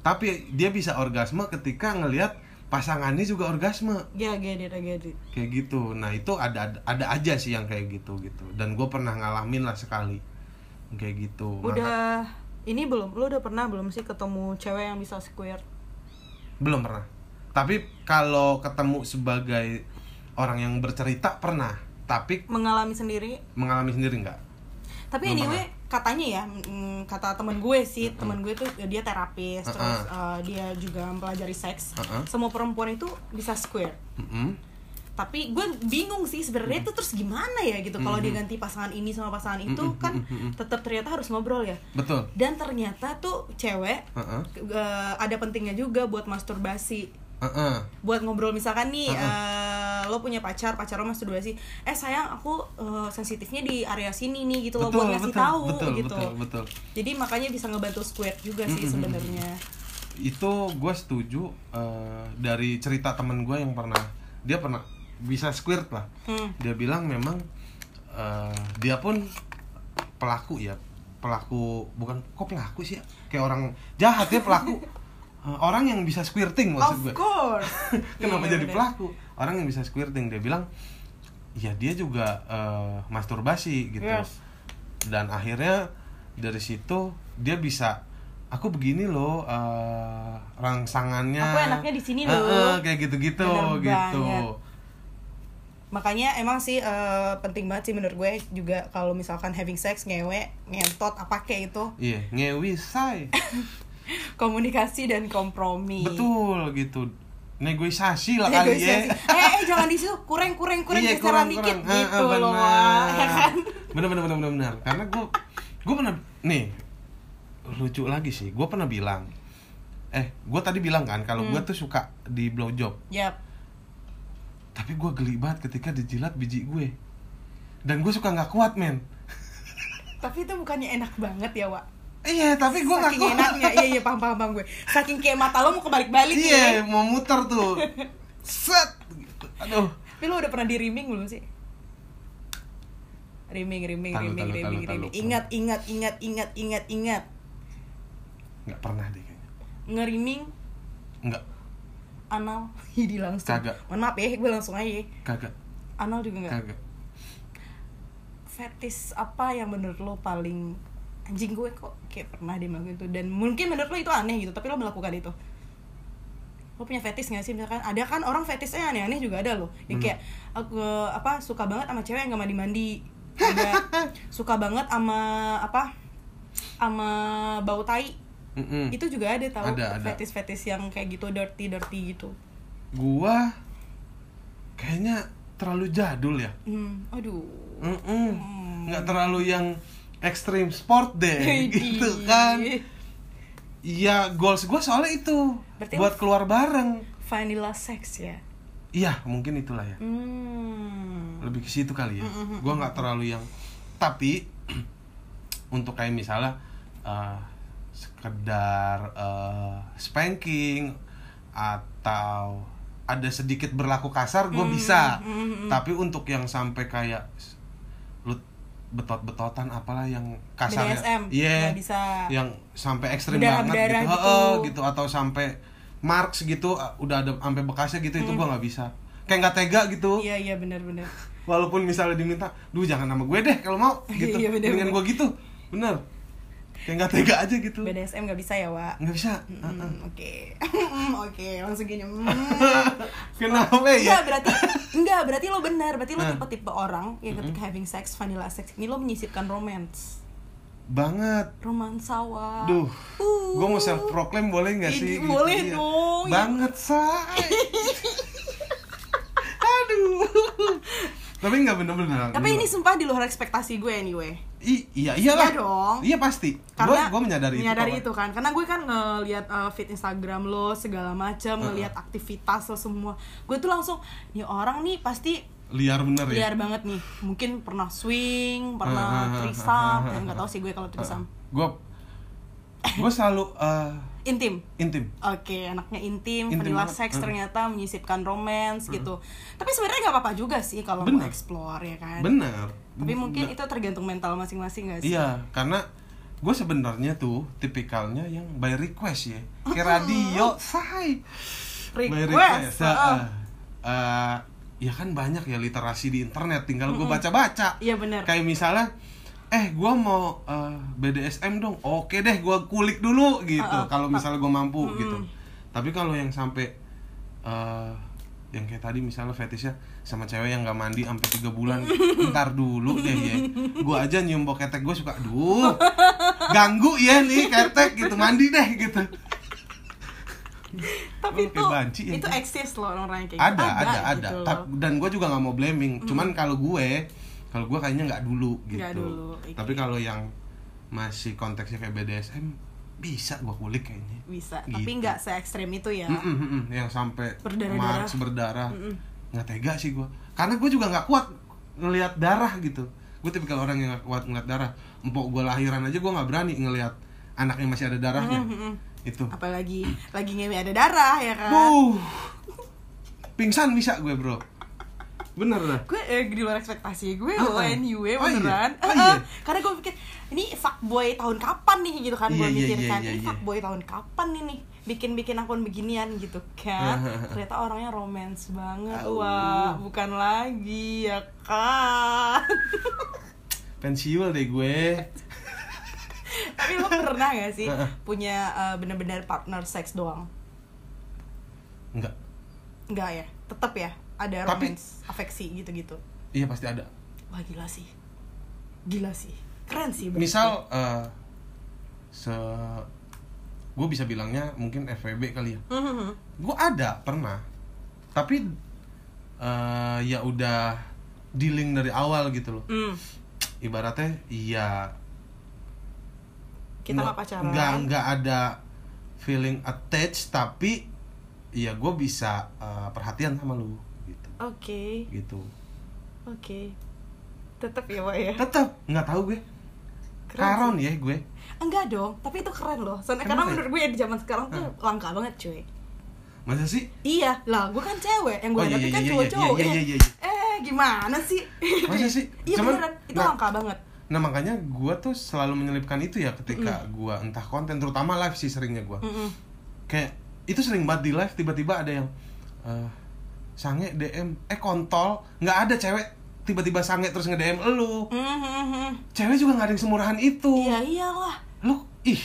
B: Tapi dia bisa orgasme ketika ngelihat pasangannya juga orgasme.
A: Ya get it, get it.
B: Kayak gitu. Nah itu ada ada, aja sih yang kayak gitu gitu. Dan gue pernah ngalamin lah sekali kayak gitu. Maka-
A: Udah Ini belum, lo udah pernah belum sih ketemu cewek yang bisa squirt?
B: Belum pernah. Tapi kalau ketemu sebagai orang yang bercerita pernah. Tapi
A: Mengalami sendiri?
B: Mengalami sendiri nggak?
A: Tapi
B: Belum
A: anyway katanya ya mm, kata temen gue sih temen gue tuh dia terapis terus uh, dia juga mempelajari seks. Semua perempuan itu bisa square.
B: Mm-mm.
A: Tapi gue bingung sih sebenarnya itu terus gimana ya gitu. Kalau dia ganti pasangan ini sama pasangan itu kan tetap ternyata harus ngobrol ya.
B: Betul.
A: Dan ternyata tuh cewek
B: Heeh.
A: uh, ada pentingnya juga buat masturbasi.
B: Heeh.
A: buat ngobrol misalkan nih eh, lo punya pacar pacar lo masturbasi. Eh sayang aku eh, sensitifnya di area sini nih gitu lo
B: betul
A: buat ngasih
B: betul.
A: tahu
B: betul
A: gitu.
B: betul betul.
A: Jadi makanya bisa ngebantu squirt juga sih sebenarnya.
B: Itu gue setuju eh, dari cerita temen gue yang pernah dia pernah bisa squirt lah
A: hmm.
B: dia bilang memang eh, dia pun pelaku ya pelaku bukan kok pelaku sih ya? kayak orang jahat ya pelaku Eh, orang yang bisa squirting
A: of
B: maksud gue
A: course
B: kenapa
A: Iya,
B: jadi
A: bener.
B: pelaku orang yang bisa squirting dia bilang ya dia juga eh, masturbasi gitu
A: Yes.
B: dan akhirnya dari situ dia bisa aku begini loh eh, rangsangannya
A: Aku enaknya di sini loh.
B: eh, kayak gitu-gitu
A: Bener
B: gitu
A: banget. Makanya emang sih eh, penting banget sih menurut gue juga kalau misalkan having sex ngewe ngentot apa kayak itu.
B: Iya ngewi say.
A: Komunikasi dan kompromi.
B: Betul gitu. Negosiasi lah kali ya.
A: Eh, eh jangan di situ. Kurang kurang kurang
B: Iya,
A: geseran dikit.
B: Eh, eh,
A: gitu loh
B: bener.
A: Ya kan?
B: Bener bener bener bener bener karena gue gue pernah nih lucu lagi sih. Gue pernah bilang eh gue tadi bilang kan kalau gue
A: Hmm.
B: tuh suka di blowjob.
A: Yap.
B: Tapi gue geli banget ketika dijilat biji gue. Dan gue suka nggak kuat men.
A: Tapi itu bukannya enak banget ya Wak?
B: Iya tapi gue nggak
A: saking
B: kuat.
A: enaknya. Iya iya paham paham paham gue. Saking kayak mata lo mau kebalik-balik
B: iya
A: ya.
B: mau muter tuh. Set. Gitu. aduh.
A: Tapi lo udah pernah di rimming belum sih? Rimming rimming
B: Talu,
A: rimming
B: talu,
A: rimming
B: talu,
A: rimming.
B: talu.
A: ingat ingat ingat ingat ingat ingat.
B: Nggak pernah deh kayaknya.
A: Ngerimming?
B: Nggak
A: anal. Jadi langsung.
B: Kagak.
A: mohon maaf ya gue langsung aja.
B: Kagak.
A: Anal juga nggak?
B: Kagak.
A: Fetis apa yang menurut lo paling anjing gue kok kayak pernah dia melakukan itu. Dan mungkin menurut lo itu aneh gitu tapi lo melakukan itu. Lo punya fetis gak sih? Misalkan ada kan orang fetisnya aneh-aneh juga ada loh ya kayak aku apa suka banget sama cewek yang gak mandi-mandi. Ada. Suka banget sama apa sama bau tai
B: Mm-mm.
A: itu juga ada tahu
B: Ada, ada.
A: fetis-fetis yang kayak gitu dirty dirty gitu
B: gua kayaknya terlalu jadul ya
A: hmm, aduh
B: Mm-mm. nggak terlalu yang ekstrim sport deh gitu kan Iya, goals gue soalnya itu
A: Berarti
B: buat keluar bareng.
A: vanilla sex ya
B: Iya, mungkin itulah ya.
A: hmm.
B: Lebih ke situ kali ya. Gue nggak terlalu yang tapi untuk kayak misalnya eh, sekedar eh, spanking atau ada sedikit berlaku kasar gue
A: Mm,
B: bisa.
A: mm, mm, mm.
B: Tapi untuk yang sampai kayak lu betot-betotan apalah yang
A: BDSM
B: Iya.
A: nggak bisa
B: yang sampai ekstrim banget gitu.
A: gitu.
B: Heeh, gitu atau sampai marks gitu uh, udah ada sampai bekasnya gitu itu gua nggak bisa kayak nggak tega gitu
A: iya iya benar-benar
B: walaupun misalnya diminta duh jangan nama gue deh kalau mau gitu
A: Iya, bener,
B: dengan gua gitu bener kayak nggak tega aja gitu
A: BDSM nggak bisa ya Wak
B: nggak bisa
A: oke oke langsung gini hmm.
B: kenapa
A: Enggak
B: ya
A: berarti enggak berarti lo benar berarti lo
B: Nah.
A: tipe-tipe orang yang ketika having sex vanilla sex ini lo menyisipkan romance
B: banget
A: romansawa
B: Duh,
A: Uh.
B: gue mau self proclaim boleh nggak sih?
A: Ih, boleh
B: Iya.
A: dong.
B: Banget say. Aduh. Tapi nggak bener-bener.
A: tapi ini sumpah di luar ekspektasi gue anyway
B: I- iya iyalah.
A: Iya dong.
B: Iya pasti.
A: Karena
B: gue menyadari,
A: menyadari
B: itu.
A: itu, kan karena gue kan ngelihat uh, feed Instagram lo segala macam
B: Uh-uh.
A: ngelihat aktivitas lo semua gue tuh langsung nih orang nih pasti
B: Liar bener ya.
A: liar banget nih mungkin pernah swing pernah trisam ya nggak tahu sih gue kalau trisam
B: Gue gue selalu eh,
A: intim
B: intim.
A: Oke, anaknya intim,
B: Intim
A: sex
B: Uh.
A: ternyata menyisipkan romance gitu. Tapi sebenarnya nggak apa-apa juga sih kalau mau explore ya kan.
B: Bener.
A: Tapi mungkin itu tergantung mental masing-masing gak sih?
B: Iya, karena gue sebenarnya tuh tipikalnya yang by request ya. Kayak radio, say. By
A: Request.
B: ya.
A: heeh.
B: Eh, eh, ya kan banyak ya literasi di internet, tinggal gue baca-baca.
A: Iya bener.
B: Kayak misalnya, eh gue mau eh, BDSM dong, oke deh gue kulik dulu gitu.
A: Uh-uh.
B: Kalau misalnya gue mampu
A: Mm-mm.
B: gitu. Tapi kalau yang sampai eh, yang kayak tadi misalnya fetishnya sama cewek yang nggak mandi sampai tiga bulan ntar dulu deh ya gue aja nyium bau ketek gue suka duh ganggu ya nih ketek gitu mandi deh gitu
A: Tapi itu
B: banci ya.
A: itu eksis loh orang-orang kayak
B: ada
A: gitu.
B: ada ada
A: gitu loh.
B: Ta- dan gue juga nggak mau blaming cuman kalau gue kalau gue kayaknya nggak dulu gitu
A: Nggak dulu, oke.
B: tapi kalau yang masih konteksnya kayak BDSM bisa gue kulik kayaknya
A: Bisa,
B: Gitu.
A: tapi nggak se ekstrem itu ya.
B: Mm-mm, mm-mm. yang sampai
A: Berdarah-darah.
B: marks berdarah
A: Mm-mm.
B: nggak tega sih gue karena gue juga nggak kuat ngelihat darah gitu gue tipikal orang yang nggak kuat ngelihat darah empok gue lahiran aja gue nggak berani ngelihat anak yang masih ada darahnya
A: Mm-mm.
B: itu
A: Apalagi lagi ngewe ada darah ya kan.
B: uh pingsan bisa gue bro bener dah
A: gue eh, di luar ekspektasi gue
B: Uh-uh.
A: loh anyway
B: Oh, iya? Oh,
A: Uh-uh.
B: iya?
A: karena gue pikir ini fuckboy tahun kapan nih gitu kan gue
B: Iya,
A: mikir
B: iya,
A: kan
B: iya,
A: ini
B: iya.
A: fuckboy tahun kapan nih nih bikin bikin akun beginian gitu kan
B: Uh-huh.
A: ternyata orangnya romance banget
B: Au.
A: wah bukan lagi ya kan
B: pensiul deh gue
A: Tapi lo pernah gak sih punya eh, bener-bener partner seks doang?
B: enggak
A: Enggak ya, tetap ya ada
B: Tapi-
A: romance, afeksi gitu-gitu.
B: iya pasti ada
A: Wah gila sih, gila sih, keren sih. berarti.
B: misal eh, se gue bisa bilangnya mungkin FWB kali ya
A: Mhm.
B: gue ada pernah tapi eh, ya udah dealing dari awal gitu loh
A: Hmm,
B: ibaratnya iya
A: kita nggak pacaran.
B: nggak nggak ada feeling attached tapi ya gue bisa eh, perhatian sama lu
A: Oke,
B: gitu
A: oke. Tetap ya, Pak ya.
B: tetap nggak tahu gue
A: Keren
B: karon
A: sih.
B: ya gue
A: Enggak dong, tapi itu keren loh. Soalnya karena
B: Kenapa ya?
A: menurut gue di zaman sekarang tuh langka banget, cuy.
B: masa sih
A: Iya, lah gue kan cewek, yang gue
B: Oh, iya, iya,
A: kan
B: iya,
A: cowok-cowok.
B: iya, iya,
A: ya.
B: iya, iya.
A: Eh, gimana sih?
B: Masa sih?
A: Iya
B: Cuman,
A: beneran, itu
B: nah-
A: langka banget.
B: Nah makanya gue tuh selalu menyelipkan itu ya ketika gua entah konten terutama live sih seringnya gua
A: Mm-mm.
B: kayak itu sering banget di live tiba-tiba ada yang eh sange DM eh kontol nggak ada cewek tiba-tiba sange terus nge DM elu
A: Mhm.
B: cewek juga nggak ada yang semurahan itu
A: Iya iyalah,
B: lu ih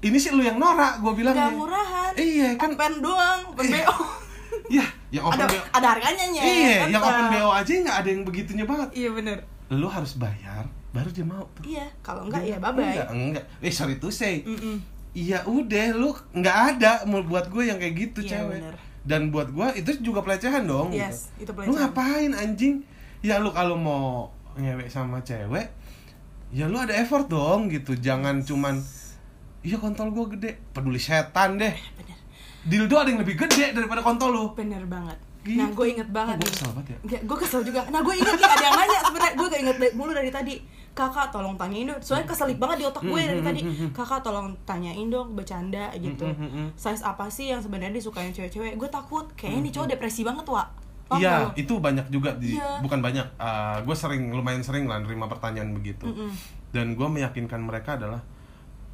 B: ini sih lu yang norak gue bilang
A: gak murahan.
B: iya kan
A: Open doang, open
B: Iya.
A: BO.
B: ya yang open
A: ada
B: BO
A: ada harganya nya.
B: iya
A: kan,
B: yang open BO aja nggak ada yang begitunya banget
A: Iya bener.
B: lu harus bayar baru dia mau tuh
A: Iya, kalau enggak ya bye bye.
B: enggak enggak eh sorry to say
A: Mm-mm.
B: Iya udah lu nggak ada mau buat gue yang kayak gitu
A: Iya,
B: cewek
A: bener.
B: Dan buat gue itu juga pelecehan dong
A: Yes,
B: gitu.
A: itu
B: lu
A: pelecehan.
B: ngapain anjing ya lu kalau mau ngewek sama cewek ya lu ada effort dong gitu jangan cuman iya kontol gue gede peduli setan deh
A: Bener,
B: dildo ada yang lebih gede daripada kontol lu
A: bener banget.
B: Gitu.
A: Nah, gue inget banget.
B: gue
A: nih.
B: kesel banget ya
A: gue kesel juga. Nah, gue inget nih ada yang nanya sebenarnya. Gue gak inget mulu dari tadi. Kakak tolong tanyain dong. Soalnya keselip banget di otak gue dari
B: Hmm,
A: tadi.
B: hmm, hmm, hmm.
A: Kakak tolong tanyain dong, bercanda gitu.
B: Hmm, hmm, hmm, hmm.
A: Size apa sih yang sebenarnya disukain cewek-cewek? Gue takut kayaknya nih cowok depresi banget. Paham
B: Iya, itu banyak juga di
A: Iya.
B: bukan banyak. gue sering lumayan sering lah nerima pertanyaan begitu.
A: Mm-mm.
B: Dan gue meyakinkan mereka adalah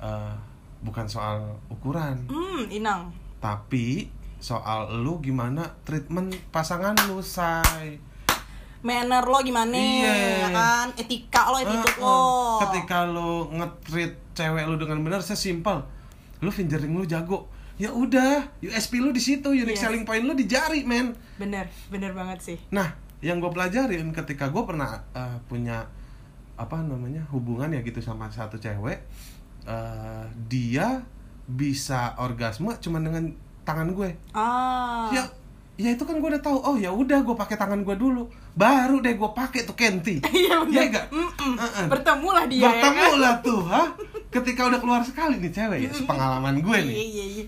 B: eh, bukan soal ukuran,
A: Hmm, Inang.
B: tapi soal lu gimana treatment pasangan lu, say.
A: Manner lo gimana?
B: Iya.
A: ya kan? Etika lo,
B: Eh,
A: attitude
B: eh.
A: lo.
B: Ketika lu nge-treat cewek lu dengan benar, sesimpel. Lu fingering lu jago. Ya udah, USP lu di situ, unique
A: Yes.
B: selling point lu di jari, men.
A: Bener, bener banget sih.
B: Nah, yang gue pelajarin ketika gue pernah uh, punya apa namanya hubungan ya gitu sama satu cewek, uh, dia bisa orgasme cuma dengan tangan gue.
A: Ah.
B: Ya, ya itu kan gue udah tahu. Oh ya udah, gue pakai tangan gue dulu, baru deh gue pakai tuh kenti.
A: Iya bener.
B: Iya nggak?
A: Mm-mm.
B: Uh-uh.
A: Bertemulah dia
B: Bertemu
A: ya kan?
B: tuh, ha? Ketika udah keluar sekali nih cewek ya, pengalaman gue
A: Iya,
B: nih.
A: iya, iya.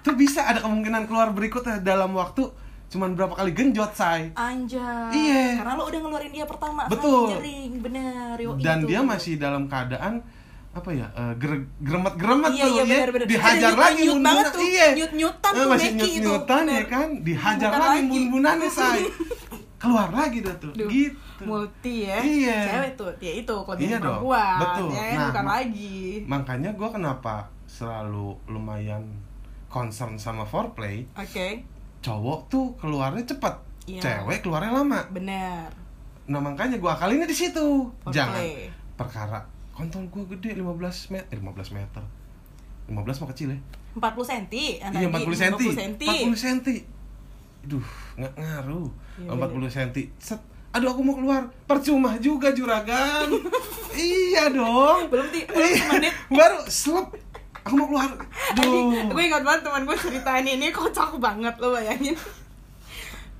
B: Tuh bisa ada kemungkinan keluar berikutnya dalam waktu cuman berapa kali genjot, say.
A: Anjay.
B: Iya.
A: Karena lo udah ngeluarin dia pertama
B: Betul.
A: kali jering, bener. Yo,
B: dan
A: itu.
B: dia masih dalam keadaan apa ya eh, ger- geremet-geremet
A: Iya,
B: tuh
A: iya,
B: ya
A: bener-bener.
B: dihajar
A: Ada
B: lagi
A: banget
B: bun-bunan
A: tuh.
B: iya
A: Nyut-nyutan
B: Eh,
A: tuh
B: masih
A: Becky itu.
B: nyut-nyutan ya
A: Bener.
B: kan dihajar
A: Bukan
B: lagi
A: lagi.
B: bun-bunannya say keluar lagi dah tuh
A: Duh,
B: gitu
A: multi ya.
B: Iya.
A: Cewek tuh, ya itu kelebihan
B: Iya
A: perempuan.
B: betul.
A: Ya,
B: Nah,
A: bukan
B: ma-
A: lagi.
B: makanya gue kenapa selalu lumayan concern sama foreplay
A: Oke,
B: cowok tuh keluarnya cepet
A: Iya.
B: cewek keluarnya lama
A: bener.
B: nah makanya gue akalinnya di situ jangan perkara kontol gue gede 15 meter eh, 15 meter 15 mah kecil ya
A: 40 cm.
B: Iya 40 cm.
A: 40 cm.
B: 40 cm. Duh, nggak ngaruh.
A: Iya,
B: 40 cm. Set. Aduh aku mau keluar. Percuma juga juragan. iya dong.
A: Belum ti- belum
B: Iya.
A: semenit.
B: Baru slep. Aku mau keluar. Duh.
A: gue ingat banget teman gue ceritain ini kocak banget lo bayangin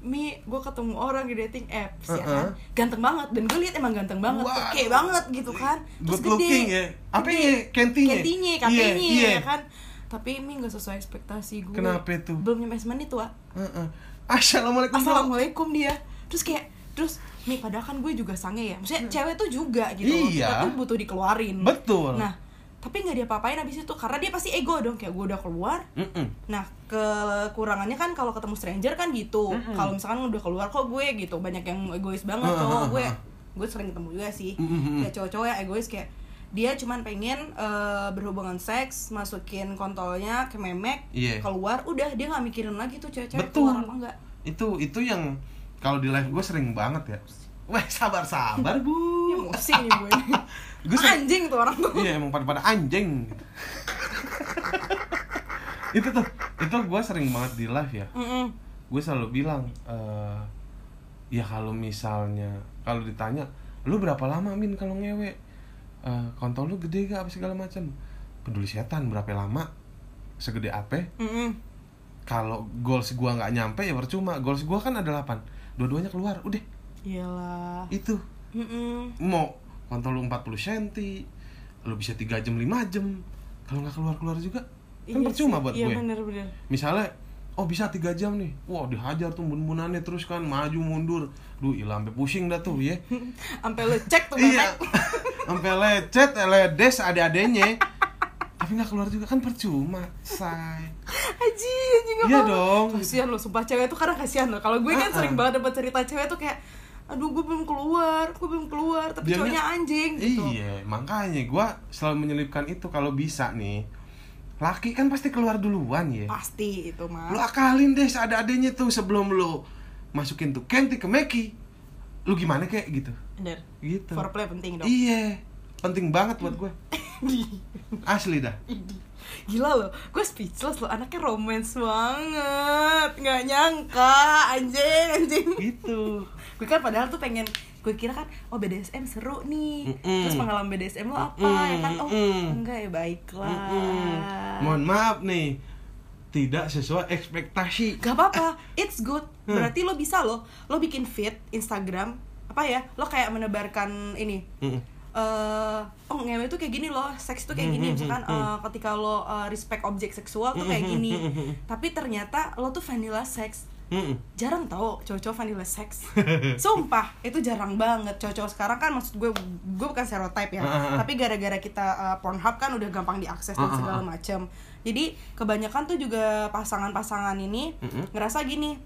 A: Mi, gue ketemu orang di dating apps ya kan
B: Uh-uh.
A: Ganteng banget, dan gue lihat emang ganteng banget
B: Wow.
A: Oke banget gitu kan
B: Good looking ya. Apa
A: Gede.
B: ya? Kentinya?
A: Kentinya,
B: Iya,
A: katanya
B: iya.
A: ya kan Tapi Mi gak sesuai ekspektasi gue
B: Kenapa tuh?
A: Belum nyampe semenit tuh, Wak.
B: Heeh. Assalamualaikum.
A: Assalamualaikum dia Terus kayak, terus Mi padahal kan gue juga sange ya Maksudnya cewek tuh juga gitu.
B: Hmm. Iya.
A: Kita tuh butuh dikeluarin
B: Betul.
A: Nah, tapi nggak diapa-apain abis itu Karena dia pasti ego dong Kayak gue udah keluar
B: Mm-mm.
A: Nah, kekurangannya kan kalau ketemu stranger kan gitu. Kalau misalkan udah keluar kok gue gitu, banyak yang egois banget
B: Ah,
A: cowok
B: ah,
A: gue.
B: ah.
A: Gue sering ketemu juga sih.
B: Mm-mm.
A: Kayak cowok-cowok yang egois kayak dia cuman pengen eh, berhubungan seks, masukin kontolnya ke memek,
B: Iya.
A: keluar, udah dia nggak mikirin lagi tuh cewek-cewek
B: Betul.
A: keluar apa enggak.
B: Itu itu yang kalau di live gue sering banget ya. Weh sabar sabar bu.
A: Ya Pusing nih gue.
B: Gue sering-
A: Anjing tuh orang tuh.
B: iya emang pada pada anjing itu tuh itu gue sering banget di live ya
A: Mm-mm.
B: gue selalu bilang eh ya kalau misalnya kalau ditanya lu berapa lama min kalau ngewe Eh, kontol lu gede gak apa segala macam peduli setan berapa lama segede apa
A: Mm-mm.
B: kalau goals gua nggak nyampe ya percuma goals gua kan ada 8 dua-duanya keluar udah
A: Iyalah.
B: itu
A: Mm-mm.
B: mau kontol lu 40 cm lu bisa 3 jam 5 jam kalau nggak keluar keluar juga kan
A: Iya
B: percuma
A: sih.
B: buat
A: Iya
B: gue
A: bener-bener.
B: misalnya oh bisa tiga jam nih wah dihajar tuh bun-bunannya terus kan maju mundur duh ilah sampai pusing dah tuh ya
A: Sampai lu cek tuh
B: iya sampai lecet ledes ada-adanya tapi nggak keluar juga kan percuma say
A: Haji, anjing
B: Iya
A: apa?
B: dong.
A: Kasihan lo, sumpah cewek tuh karena kasihan lo. Kalau gue kan
B: Uh-uh.
A: sering banget dapat cerita cewek tuh kayak aduh gue belum keluar, gue belum keluar, tapi
B: Dianya-
A: cowoknya anjing gitu.
B: iya makanya gua selalu menyelipkan itu kalau bisa nih laki kan pasti keluar duluan ya.
A: Pasti itu mah.
B: lu akalin deh ada-adanya tuh sebelum lu masukin tuh Kenti ke Meki lu gimana kayak gitu.
A: Bener.
B: gitu.
A: Foreplay penting dong.
B: iya. Penting banget buat gue asli dah.
A: Gila loh, gue speechless loh, anaknya romance banget. Nggak nyangka, anjing, anjing.
B: Gitu.
A: Gue kan padahal tuh pengen, gue kira kan, oh BDSM seru nih
B: Mm-mm.
A: Terus pengalaman BDSM lo apa,
B: Mm-mm,
A: ya kan, oh
B: mm-mm.
A: enggak ya, baiklah
B: Mm-mm. mohon maaf nih tidak sesuai ekspektasi
A: Gak apa-apa, it's good. Berarti lo bisa loh, lo bikin feed Instagram Apa ya, lo kayak menebarkan ini
B: Mm-mm.
A: eh oh ngewe tuh kayak gini loh, seks tuh kayak gini misalkan eh, ketika lo eh, respect objek seksual tuh kayak gini. Tapi ternyata lo tuh vanilla sex.
B: Mm-mm.
A: Jarang tau cowok-cowok vanilla sex. Sumpah, itu jarang banget. Cowok-cowok sekarang kan maksud gue gue bukan stereotype ya.
B: Ah.
A: Tapi gara-gara kita eh, Pornhub kan udah gampang diakses dan segala macam. Jadi kebanyakan tuh juga pasangan-pasangan ini
B: Mm-mm.
A: ngerasa gini,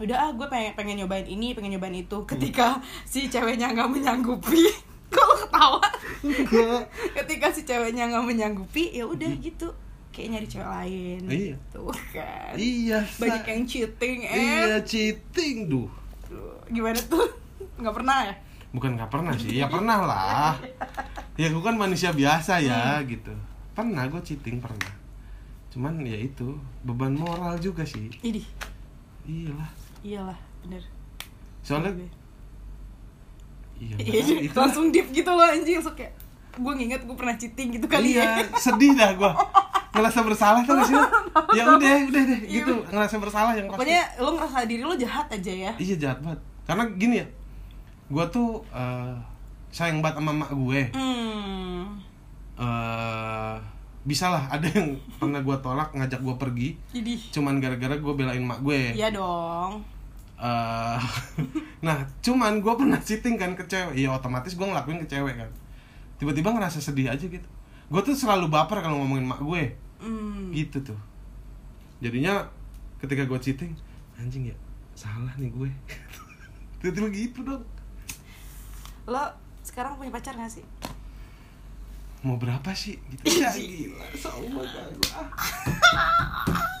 A: udah ah gue pengen pengen nyobain ini pengen nyobain itu ketika si ceweknya nggak menyanggupi kok ketawa ketika si ceweknya nggak menyanggupi ya udah gitu kayak nyari cewek lain
B: Iya.
A: tuh kan.
B: Iya
A: banyak yang cheating eh
B: iya cheating duh.
A: Gimana tuh? Nggak pernah ya?
B: Bukan nggak pernah sih ya pernah lah. Ya gue kan manusia biasa ya gitu. Pernah gue cheating pernah. Cuman ya itu beban moral juga sih.
A: Idih.
B: Iyalah.
A: Iyalah bener.
B: Soalnya iya.
A: Iya,
B: itu
A: langsung deep gitu loh anjing. Kayak gue nginget gue pernah cheating gitu kali
B: iya
A: ya.
B: sedih dah gue ngerasa bersalah tuh sih ya udah udah deh
A: Iya.
B: gitu. Ngerasa bersalah yang pasti.
A: Pokoknya lo ngerasa diri lo jahat aja ya.
B: Iya jahat banget. Karena gini ya gue tuh eh, sayang banget sama emak gue
A: hmm.
B: Eh bisa lah ada yang pernah gue tolak ngajak gue pergi.
A: Idih
B: cuman gara-gara gue belain mak gue
A: iya dong.
B: Eh, nah cuman gue pernah cheating kan ke cewek. Ya otomatis gue ngelakuin ke cewek kan. Tiba-tiba ngerasa sedih aja gitu gue tuh selalu baper kalau ngomongin mak gue.
A: Hmm.
B: gitu tuh. Jadinya ketika gue cheating anjing ya salah nih gue. Tiba-tiba gitu dong.
A: Lo sekarang punya pacar gak sih?
B: Mau berapa sih? Gitu. Ya gila gua.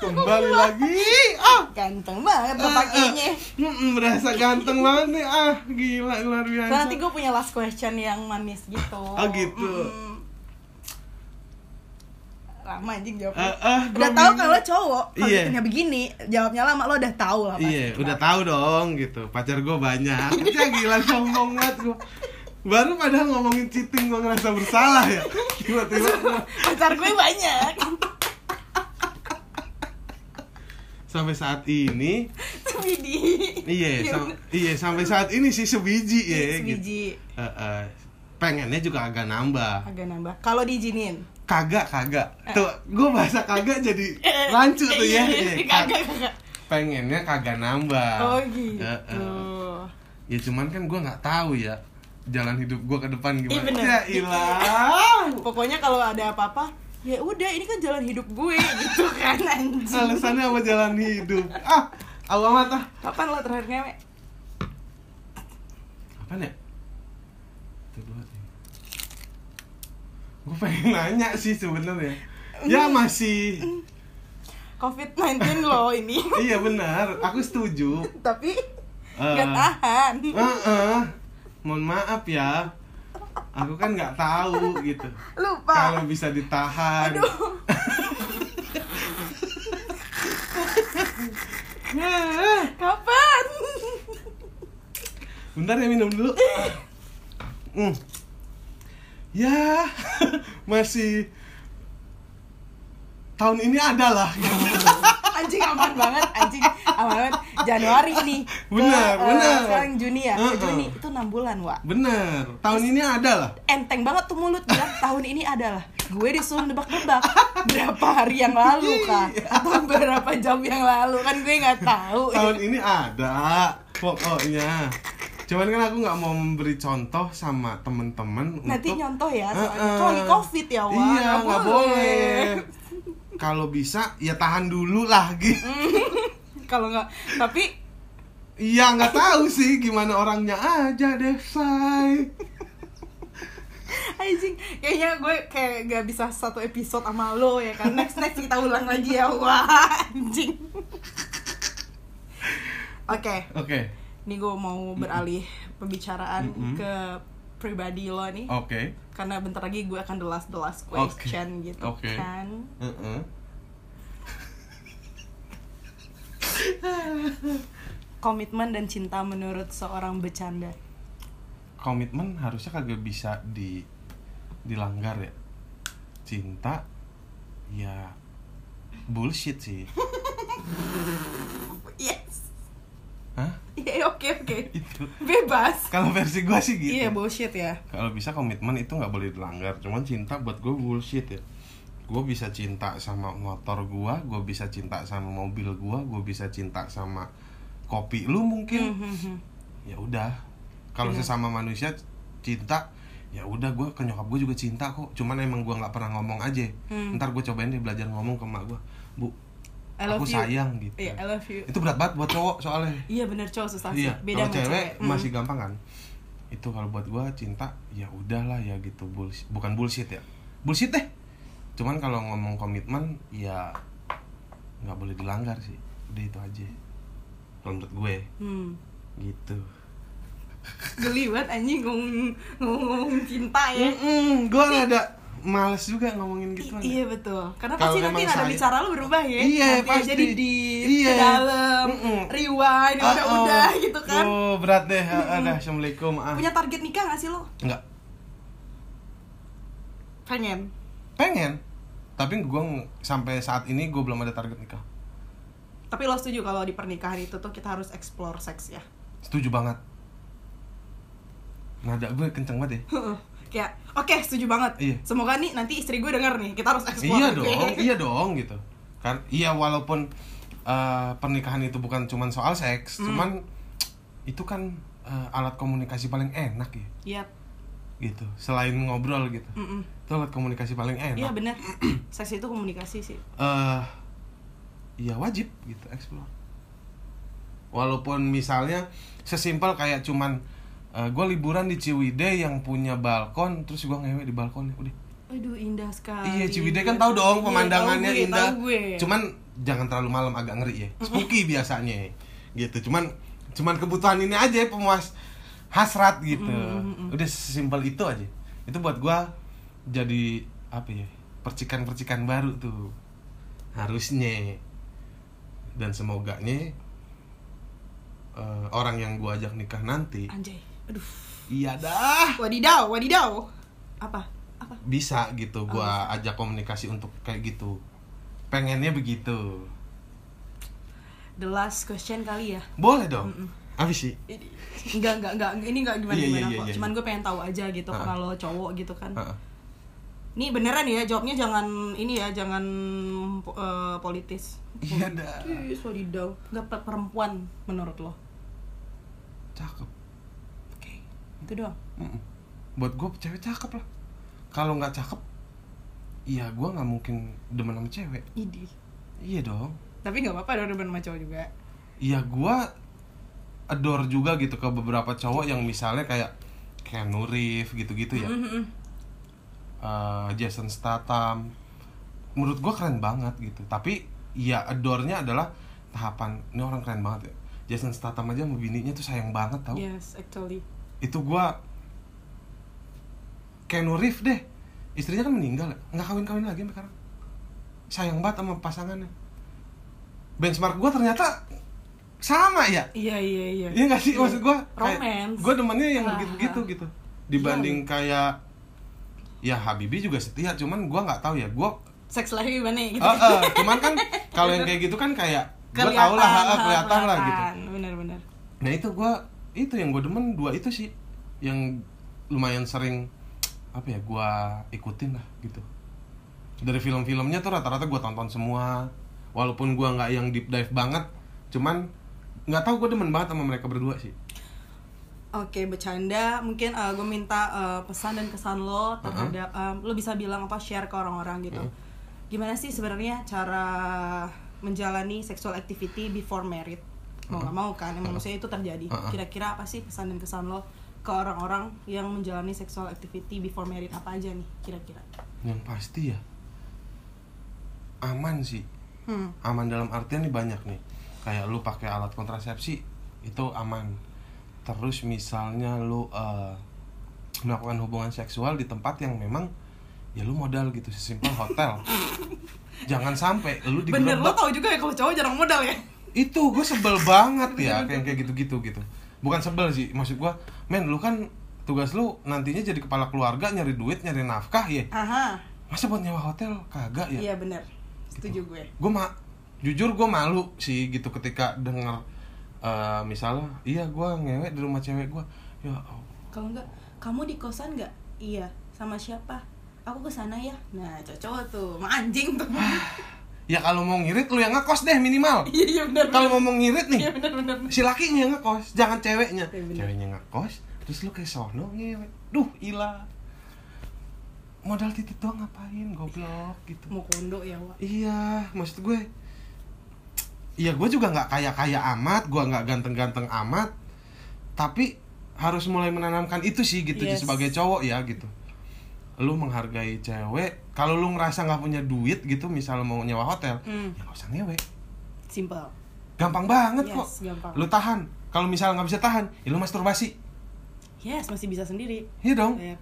B: kembali lagi. Ah.
A: Ganteng banget
B: Ah,
A: bapaknya
B: ah. Mm-mm, berasa ganteng banget nih. Ah gila luar biasa.
A: Nanti gue punya last question yang manis gitu.
B: Oh, gitu.
A: Mm. Lama anjing jawabnya
B: Ah, ah, gua
A: udah tahu kalau cowok kalau
B: Iya.
A: ditanya begini jawabnya lama lo udah tahu lah pasti.
B: Iya, udah tahu dong gitu. Pacar gue banyak. Ya gila sombong banget gue. Baru padahal ngomongin cheating gue ngerasa bersalah ya. Tiba-tiba gua-
A: pacar gue banyak
B: sampai saat ini
A: sebiji
B: iya sam- iya sampai saat ini sih sebiji ya gitu.
A: sebiji
B: Eh, eh, pengennya juga agak nambah.
A: agak nambah kalau diizinin
B: Kagak, kagak. Tuh, gue bahasa kagak jadi lanjut tuh ya. Iya,
A: kagak kagak
B: Pengennya kagak nambah.
A: oh gitu
B: Eh, eh. Ya cuman kan gue nggak tahu ya jalan hidup gue ke depan
A: Iya,
B: gimana.
A: bener.
B: Ya ilah.
A: pokoknya kalau ada apa-apa ya udah ini kan jalan hidup gue gitu kan anjing
B: Alasannya apa jalan hidup? Ah, aku amat ah.
A: kapan lo terakhir ngewe
B: Apaan ya? Itu dua sih. Gue pengen nanya sih sebenarnya. Ya masih.
A: covid-19 lo ini
B: iya benar, aku setuju.
A: tapi
B: Eh.
A: nggak tahan
B: Heeh. Mohon maaf ya. aku kan nggak tahu gitu
A: Lupa.
B: kalau bisa ditahan
A: Kapan?
B: bentar ya minum dulu Hmm. Ya masih tahun ini ada lah
A: anjing aman banget, anjing. Aman banget. Januari ke,
B: Benar,
A: eh,
B: benar.
A: Sekarang Juni ya. Ke
B: Uh-uh.
A: Juni itu 6 bulan, Wak.
B: bener tahun ini ada lah.
A: Enteng banget tuh mulut bilang tahun ini adalah gue disuruh nebak-nebak. Berapa hari yang lalu kah atau berapa jam yang lalu? Kan gue nggak tahu.
B: Tahun ini ada pokoknya cuman kan aku nggak mau memberi contoh sama temen-temen
A: nanti
B: untuk
A: nyontoh ya soalnya
B: Heeh.
A: kalau lagi covid ya Wak
B: iya nggak boleh. Kalau bisa ya tahan dulu lah gitu.
A: Kalau nggak tapi
B: iya nggak tahu sih gimana orangnya aja deh say
A: anjing kayaknya gue kayak gak bisa satu episode sama lo ya kan? Next next kita ulang lagi ya wah anjing oke.
B: Oke
A: ini gue mau beralih pembicaraan
B: Mm-mm.
A: ke pribadi lo nih.
B: Oke.
A: Karena bentar lagi gue akan the last the last question gitu
B: Oke.
A: kan.
B: Heeh.
A: komitmen dan cinta menurut seorang bercanda.
B: Komitmen harusnya kagak bisa di dilanggar ya. Cinta ya bullshit sih.
A: Yes
B: Hah?
A: iya oke oke.
B: Itu.
A: Bebas.
B: Kalau versi gua sih gitu.
A: Iya bullshit ya.
B: Kalau bisa komitmen itu nggak boleh dilanggar. Cuman cinta buat gue bullshit ya. Gue bisa cinta sama motor gua gue bisa cinta sama mobil gua gue bisa cinta sama kopi lu mungkin.
A: Mhm.
B: ya udah. Kalau
A: Bener.
B: sesama manusia cinta ya udah gue ke nyokap gue juga cinta kok. Cuman emang gua nggak pernah ngomong aja.
A: Hmm.
B: ntar gue cobain deh belajar ngomong ke mak gue bu
A: I love
B: aku
A: you.
B: sayang gitu.
A: Iya I love you.
B: Itu berat banget buat cowok soalnya.
A: Iya bener cowok susah sih.
B: Iya
A: beda
B: kalau
A: sama
B: cewek
A: cewek. Mm.
B: masih gampang kan? Itu kalau buat gua cinta ya udahlah ya gitu bullshit. Bukan bullshit ya. Bullshit deh. Cuman kalau ngomong komitmen ya nggak boleh dilanggar sih. Udah itu aja. Kalau menurut gue.
A: Hmm.
B: gitu.
A: Geli banget anjing ngomong ngomong cinta ya.
B: Mm-mm, gua nggak ada males juga ngomongin gitu
A: I- iya betul. Karena
B: Kalau
A: pasti nanti
B: saya-
A: bicara lu berubah ya.
B: Iya,
A: nanti
B: pasti.
A: jadi di
B: Iya.
A: ke dalam
B: Mm-mm.
A: rewind
B: Ah,
A: udah udah gitu kan.
B: Oh berat deh. Ah, dah assalamualaikum. Ah.
A: Punya target nikah gak sih lo
B: nggak.
A: Pengen.
B: Pengen. Tapi ng- sampai saat ini gue belum ada target nikah.
A: Tapi lo setuju kalau di pernikahan itu tuh kita harus explore seks ya?
B: Setuju banget. Nada gue kenceng banget ya
A: kayak oke setuju banget.
B: Iya.
A: semoga nih nanti istri gue denger nih kita harus explore
B: iya dong iya dong gitu. Kan iya walaupun eh, pernikahan itu bukan cuman soal seks
A: Hmm.
B: cuman itu kan eh, alat komunikasi paling enak ya.
A: Iya.
B: Gitu selain ngobrol gitu.
A: Mm-mm.
B: itu alat komunikasi paling enak.
A: Iya bener. Seks itu komunikasi sih.
B: Eh ya wajib gitu explore walaupun misalnya sesimpel kayak cuman gue liburan di Ciwidey yang punya balkon terus gue ngewe di balkon udah.
A: Aduh indah sekali.
B: iya Ciwidey kan tahu dong
A: Iya,
B: pemandangannya
A: tahu gue,
B: indah.
A: tahu gue.
B: cuman jangan terlalu malam agak ngeri ya. Spooky biasanya gitu cuman cuman kebutuhan ini aja pemuas hasrat gitu. Udah sesimpel itu aja. Itu buat gue jadi apa ya percikan-percikan baru tuh. Harusnya. Dan semoganya eh, orang yang gua ajak nikah nanti
A: Anjay. Aduh.
B: iya dah
A: Wadidaw, wadidaw. Apa? Apa?
B: bisa gitu gua ajak komunikasi untuk kayak gitu pengennya begitu
A: The last question kali ya.
B: boleh dong apa sih
A: Enggak, enggak, enggak. Ini enggak gimana
B: Iya, iya,
A: gimana
B: iya,
A: kok.
B: iya,
A: Cuman
B: iya.
A: gue pengen tahu aja gitu
B: Ha-ha.
A: kalau cowok gitu kan.
B: Heeh.
A: Ini beneran ya, jawabnya jangan ini ya, jangan eh, politis.
B: Iya dah.
A: Politis, wadidaw. Enggak pe- perempuan menurut lo.
B: cakep.
A: Itu doang.
B: Mm-mm. buat gua cewek cakep lah kalau nggak cakep iya gua nggak mungkin demen sama cewek
A: Idi.
B: iya dong
A: Tapi nggak apa-apa dong demen sama cowok juga.
B: Iya gua adore juga gitu ke beberapa cowok yang misalnya kayak Keanu Reeves gitu-gitu ya
A: Mhm.
B: Eh, Jason Statham menurut gua keren banget gitu tapi ya adore-nya adalah tahapan ini orang keren banget ya Jason Statham aja sama bininya tuh sayang banget tau
A: Yes, actually.
B: Itu gua Keanu Reeves deh. Istrinya kan meninggal ya nggak kawin kawin lagi sampai sekarang. Sayang banget sama pasangannya. Benchmark gue ternyata sama ya?
A: Iya iya iya.
B: Iya gak sih? Maksud gue
A: Romance.
B: Gue demennya yang
A: Ah,
B: begitu-begitu
A: ah.
B: gitu Dibanding kayak Ya Habibie juga setia Cuman gue nggak tahu ya. Gue
A: seks life gimana gitu.
B: Ah, ah, Cuman kan Kalau yang kayak gitu kan kayak Gue tau lah ah, Kelihatan lah gitu.
A: bener-bener
B: Nah itu gue Itu yang gue demen Dua itu sih Yang lumayan sering Apa ya Gue ikutin lah gitu Dari film-filmnya tuh rata-rata gue tonton semua Walaupun gue nggak yang deep dive banget Cuman nggak tahu gue demen banget sama mereka berdua sih
A: Oke, bercanda. Mungkin gue minta uh, pesan dan kesan lo terhadap um, lo bisa bilang apa share ke orang-orang gitu. Gimana sih sebenarnya cara menjalani sexual activity before married? Mau nggak mau kan? Emang maksudnya itu terjadi. Kira-kira apa sih pesan dan kesan lo ke orang-orang yang menjalani sexual activity before married apa aja nih kira-kira?
B: Yang pasti ya aman sih.
A: Hmm.
B: Aman dalam artian nih banyak nih. Kayak lu pakai alat kontrasepsi itu aman. Terus misalnya lu eh, melakukan hubungan seksual di tempat yang memang ya lu modal gitu sesimpel hotel. Jangan sampai lu
A: Bener lo
B: digerebek.
A: tau juga ya kalau cowok jarang modal ya?
B: Itu gue sebel banget ya kayak kayak gitu-gitu gitu. Bukan sebel sih, maksud gua, men lu kan tugas lu nantinya jadi kepala keluarga nyari duit, nyari nafkah ya.
A: Aha,
B: Masa buat nyewa hotel kagak ya?
A: iya bener. Setuju gue.
B: gue ma jujur gue malu sih gitu ketika denger eh, misalnya iya gue ngewek di rumah cewek gue ya Allah.
A: Kalau enggak, kamu di kosan enggak? Iya, sama siapa? Aku ke sana ya. Nah, cocok tuh. Anjing tuh.
B: Ya kalau mau ngirit lu yang ngekos deh minimal
A: Iya, iya benar.
B: kalau mau mau ngirit
A: Iya
B: nih
A: benar benar.
B: si lakinya yang ngekos jangan ceweknya
A: Iya, bener.
B: ceweknya ngekos terus lu kayak sono ngewek duh ilah modal titik doang ngapain goblok gitu
A: Mau kondo ya, Wak.
B: Iya, maksud gue Iya, gue juga nggak kaya-kaya amat, gue nggak ganteng-ganteng amat Tapi harus mulai menanamkan itu sih gitu
A: Yes.
B: sebagai cowok ya gitu Lu menghargai cewek Kalau lu ngerasa nggak punya duit gitu, misal mau nyewa hotel
A: Hmm.
B: Ya nggak usah ngewe
A: Simple.
B: Gampang banget
A: Yes,
B: kok
A: gampang.
B: Lu tahan Kalau misal nggak bisa tahan, ya lu masturbasi
A: Yes, masih bisa sendiri.
B: Iya dong
A: Iya,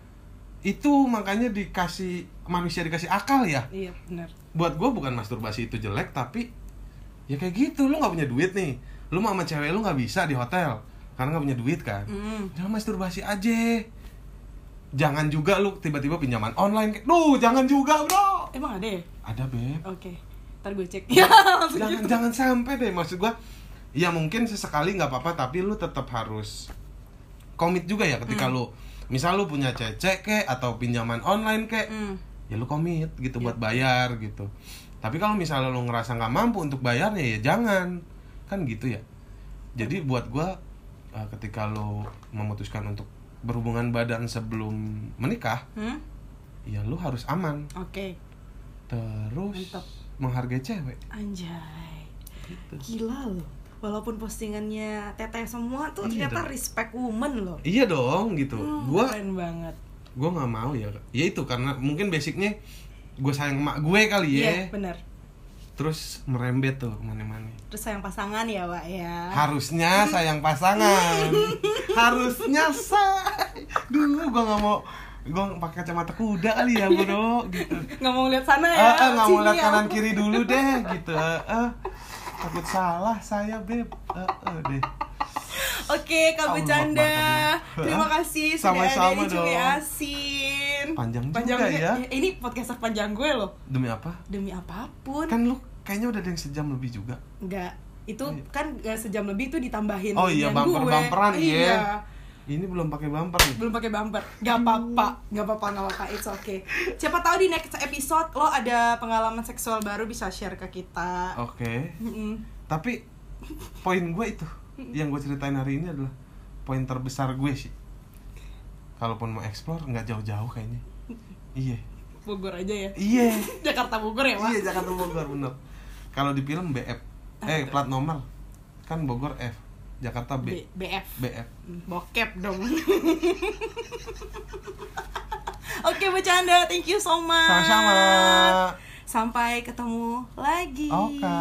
B: Itu makanya dikasih, manusia dikasih akal ya
A: iya benar.
B: buat gue bukan masturbasi itu jelek tapi ya kayak gitu lu nggak punya duit nih lu mau sama cewek lu nggak bisa di hotel karena nggak punya duit kan
A: Hmm.
B: jangan masturbasi aja jangan juga lu tiba-tiba pinjaman online kayak duh jangan juga bro
A: Emang ada ya?
B: ada beb
A: Oke. Ntar gue cek. Ya,
B: jangan
A: gitu.
B: jangan sampai deh maksud gua ya mungkin sesekali nggak apa-apa tapi lu tetap harus komit juga ya ketika lu misal lu punya cecek kek atau pinjaman online kek
A: Hmm.
B: ya lu komit gitu
A: Iya.
B: buat bayar gitu tapi kalau misalnya lu ngerasa nggak mampu untuk bayarnya ya jangan kan gitu ya jadi buat gua eh, ketika lu memutuskan untuk berhubungan badan sebelum menikah
A: Hmm?
B: ya lu harus aman
A: Oke.
B: terus
A: Mantap.
B: menghargai cewek
A: Anjay.
B: gitu.
A: Gila loh. Walaupun postingannya teteh semua tuh
B: Iya
A: ternyata
B: dong.
A: respect woman loh.
B: iya dong gitu
A: Hmm,
B: gua
A: keren banget.
B: gua nggak mau ya ya itu karena mungkin basicnya gue sayang emak gue kali ya
A: Iya, benar.
B: Terus merembet tuh ke mana-mana
A: Terus sayang pasangan ya, Wak ya.
B: harusnya sayang pasangan harusnya say dulu gua nggak mau gua pakai kacamata kuda kali ya bro gitu
A: Nggak mau lihat sana ya.
B: ah ah, nggak mau lihat
A: ya.
B: kanan kiri dulu deh gitu ah ah. takut salah saya beb ah ah, deh
A: Oke, Kak Bercanda. Terima kasih sudah ada di Cumi. Asin.
B: Panjang juga ya.
A: Ini podcast panjang gue loh.
B: demi apa
A: Demi apa pun.
B: kan lu kayaknya udah ada yang sejam lebih juga
A: Enggak. Itu
B: Oh, iya.
A: kan sejam lebih tuh ditambahin
B: oh iya
A: bagian
B: bumper
A: gue.
B: bumperan
A: Iya.
B: ya ini belum pakai bumper nih
A: belum pakai bumper gak apa-apa gak apa-apa gak apa-apa it's okay siapa tahu di next episode lo ada pengalaman seksual baru bisa share ke kita
B: oke
A: Mm-mm.
B: tapi poin gue itu yang gue ceritain hari ini adalah poin terbesar gue sih. Kalaupun mau explore nggak jauh-jauh kayaknya. Iya.
A: Bogor aja ya?
B: Iya.
A: Jakarta Bogor ya pak
B: iya Jakarta Bogor bener. Kalau di film BF eh plat nomor. Kan Bogor F Jakarta B,
A: B- BF
B: BF
A: Hmm, bokep dong. Oke bercanda, thank you so much.
B: Sama-sama.
A: Sampai ketemu lagi.
B: Oke.